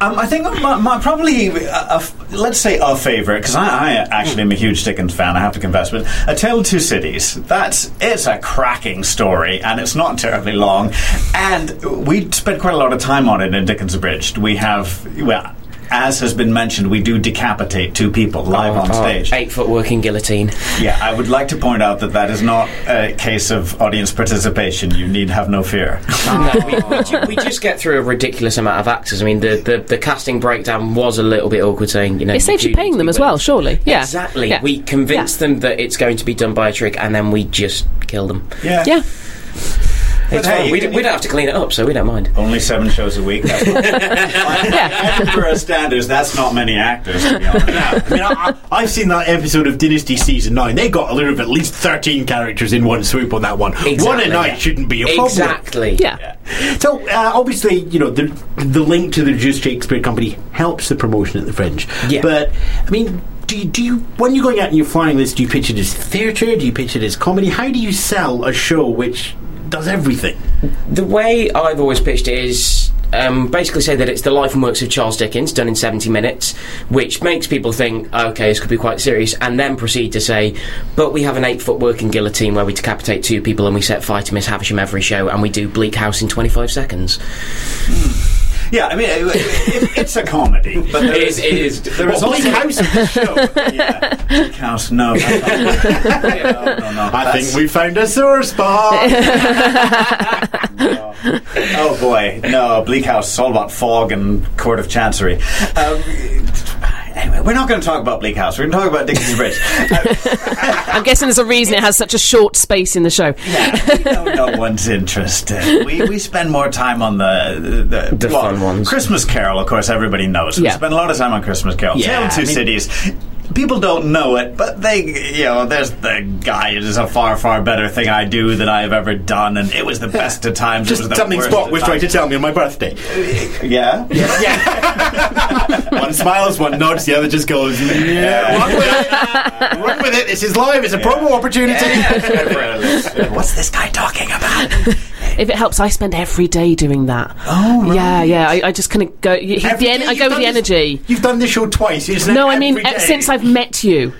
Um, I think my, my probably a f- let's say our favorite because I, I actually am a huge Dickens fan. I have to confess, but A Tale of Two Cities. That's it's a cracking story, and it's not terribly long. And we spent quite a lot of time on it in Dickens Abridged. We have well. As has been mentioned, we do decapitate two people live oh, on oh. stage. Eight foot working guillotine. Yeah, I would like to point out that that is not a case of audience participation. You need have no fear. [laughs] no, we, we, ju- we just get through a ridiculous amount of actors. I mean, the, the, the casting breakdown was a little bit awkward, saying you know it saves do you paying them as well, surely. Yeah, Exactly. Yeah. We convince them that it's going to be done by a trick, and then we just kill them. Yeah. yeah. It's hey, we, we don't have to clean it up, so we don't mind. Only seven shows a week. That's Yeah. [laughs] Edinburgh standards, that's not many actors, to be honest. [laughs] I mean, I, I, I've seen that episode of Dynasty season nine. They got a little of at least thirteen characters in one swoop on that one. one a Exactly. night shouldn't be a problem. Exactly. Yeah. So uh, obviously, you know, the the link to the Reduced Shakespeare Company helps the promotion at the Fringe. Yeah. But I mean. Do you, do you, when you're going out and you're flying this, do you pitch it as theatre? Do you pitch it as comedy? How do you sell a show which does everything? The way I've always pitched it is um, basically say that it's the life and works of Charles Dickens done in 70 minutes, which makes people think, okay, this could be quite serious, and then proceed to say, but we have an eight foot working guillotine where we decapitate two people and we set fire to Miss Havisham every show and we do Bleak House in 25 seconds. Yeah, I mean, it, it, it's a comedy. [laughs] But there It is, is- it is. There is Well, also House is a show. [laughs] Yeah. Bleak House, no. no, no, [laughs] no. I think we found a sore spot. no. Oh boy, no. Bleak House is all about fog and Court of Chancery. Um, anyway, we're not going to talk about Bleak House. We're going to talk about Dickens Abridged. [laughs] I'm guessing there's a reason it has such a short space in the show. no, no [laughs] one's interested. We, we spend more time on the the, The fun ones. Christmas Carol, of course, everybody knows. We Yeah. spend a lot of time on Christmas Carol. Yeah, Tale of Two I mean- Cities. People don't know it, but they, you know, there's the guy. It is a far, far better thing I do than I have ever done, and it was the best of times. it Just was the something Spock was trying to tell me on my birthday. Yeah, Yeah. [laughs] one smiles, one nods, the other just goes, yeah, run with it. run with it. This is live. It's a promo opportunity. What's this guy talking about? If it helps, I spend every day doing that. Oh, Yeah, yeah. I, I just kind of go. y- Every the en- I go with done the this- energy. You've done this show twice. Isn't it? No, I mean Every day. since I've met you.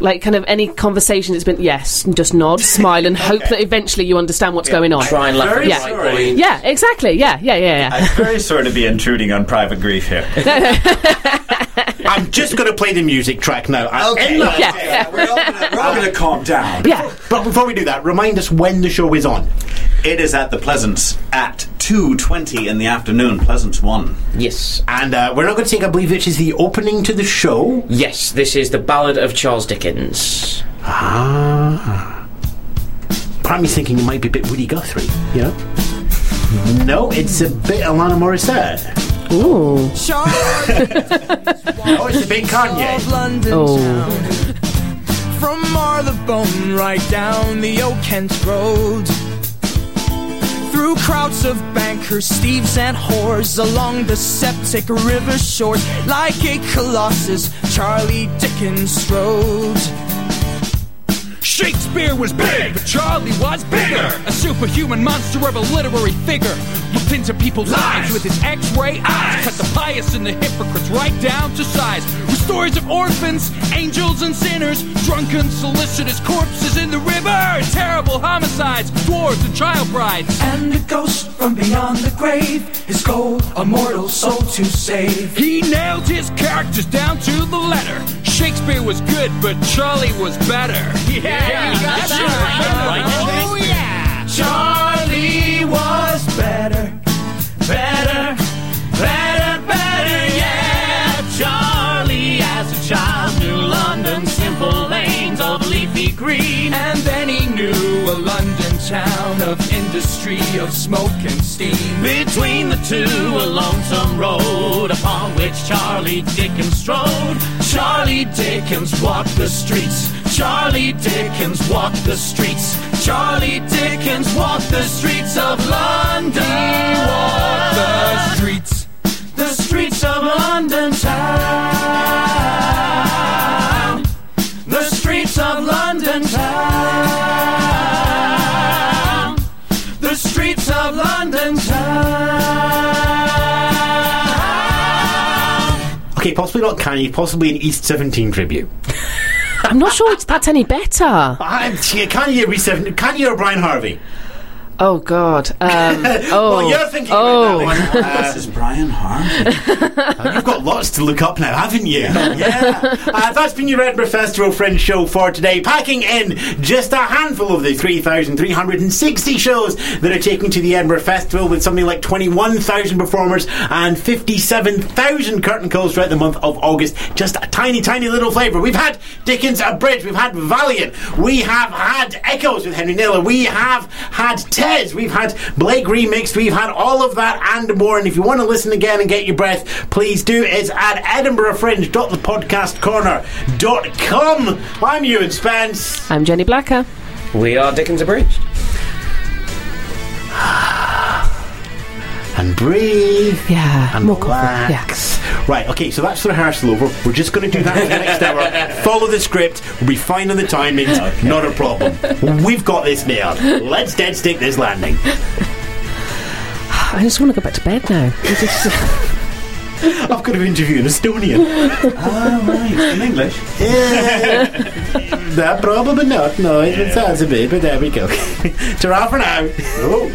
Like, kind of any conversation that's been yes, and just nod, [laughs] smile, and hope that eventually you understand what's going on. Try and laugh Very the Yeah. right point. Yeah, exactly. Yeah, yeah, yeah, yeah. I'm very sorry to be intruding on private grief here. [laughs] I'm just going to play the music track now. I- in the- Yeah. yeah, we're all gonna, we're all gonna calm down. Yeah. But before we do that, remind us when the show is on. It is at the Pleasance at two twenty in the afternoon. Pleasance one. Yes. And uh, we're not going to take, I believe, which is the opening to the show. Yes, this is the Ballad of Charles Dickens. Ah. Part of me's thinking it might be a bit Woody Guthrie, you know? No, it's a bit Alanis Morissette. Ooh. [laughs] Oh, it's a bit Kanye. London Oh. town. From Marylebone right down the Old Kent Road. Through crowds of bankers, thieves, and whores along the septic river shores, like a colossus, Charlie Dickens strode. Shakespeare was big, but Charlie was bigger. A superhuman monster of a literary figure. Looked into people's lives with his x-ray eyes. Cut the pious and the hypocrites right down to size. With stories of orphans, angels and sinners. Drunken, solicitous corpses in the river. Terrible homicides, dwarves and child brides. And a ghost from beyond the grave, his goal, a mortal soul to save. He nailed his characters down to the letter. Shakespeare was good, but Charlie was better. Yeah, Oh yeah. Charlie was better, better, better, better, yeah. Charlie, as a child, knew London's simple lanes of leafy green. And then he knew a London town of industry, of smoke and steam. Between the two, a lonesome road upon which Charlie Dickens strode. Charlie Dickens walked the streets. Charlie Dickens walked the streets. Charlie Dickens walked the streets of London. He walked the streets, the streets of London town. The streets of London town. The streets of London town. Okay, possibly not Kanye, possibly an East 17 tribute. [laughs] I'm not sure that's any better. I'm, Kanye, East 17, Kanye or Brian Harvey? Oh God. Um, [laughs] oh. well, you're thinking oh. about that one. Uh, [laughs] This is Brian Harvey. [laughs] You've got lots to look up now, haven't you? yeah. Uh, that's been your Edinburgh Festival Fringe show for today. Packing in just a handful of the 3,360 shows that are taking to the Edinburgh Festival with something like 21,000 performers and 57,000 curtain calls throughout the month of August. Just a tiny, tiny little flavour. We've had Dickens Abridged, we've had Valiant, we have had Echoes with Henry Naylor, we have had Tes, we've had Blake Remixed, we've had all of that and more. And if you want to listen again and get your breath, please do. It's at edinburghfringe.thepodcastcorner.com. I'm Ewan Spence. I'm Jenny Blacker. We are Dickens Abridged. [sighs] [sighs] And breathe. Yeah. And more coffee. Yeah. relax. Right, okay, so that's the rehearsal over. We're just going to do that for the next hour. [laughs] Follow the script. We'll be fine on the timings. Not a problem. We've got this nailed. Let's dead stick this landing. I just want to go back to bed now. It's just- [laughs] I've got to interview an Estonian. oh, [laughs] right. In English. Yeah. no, probably not. No, it sounds a bit, but there we go. Ta-ra for now. Oh.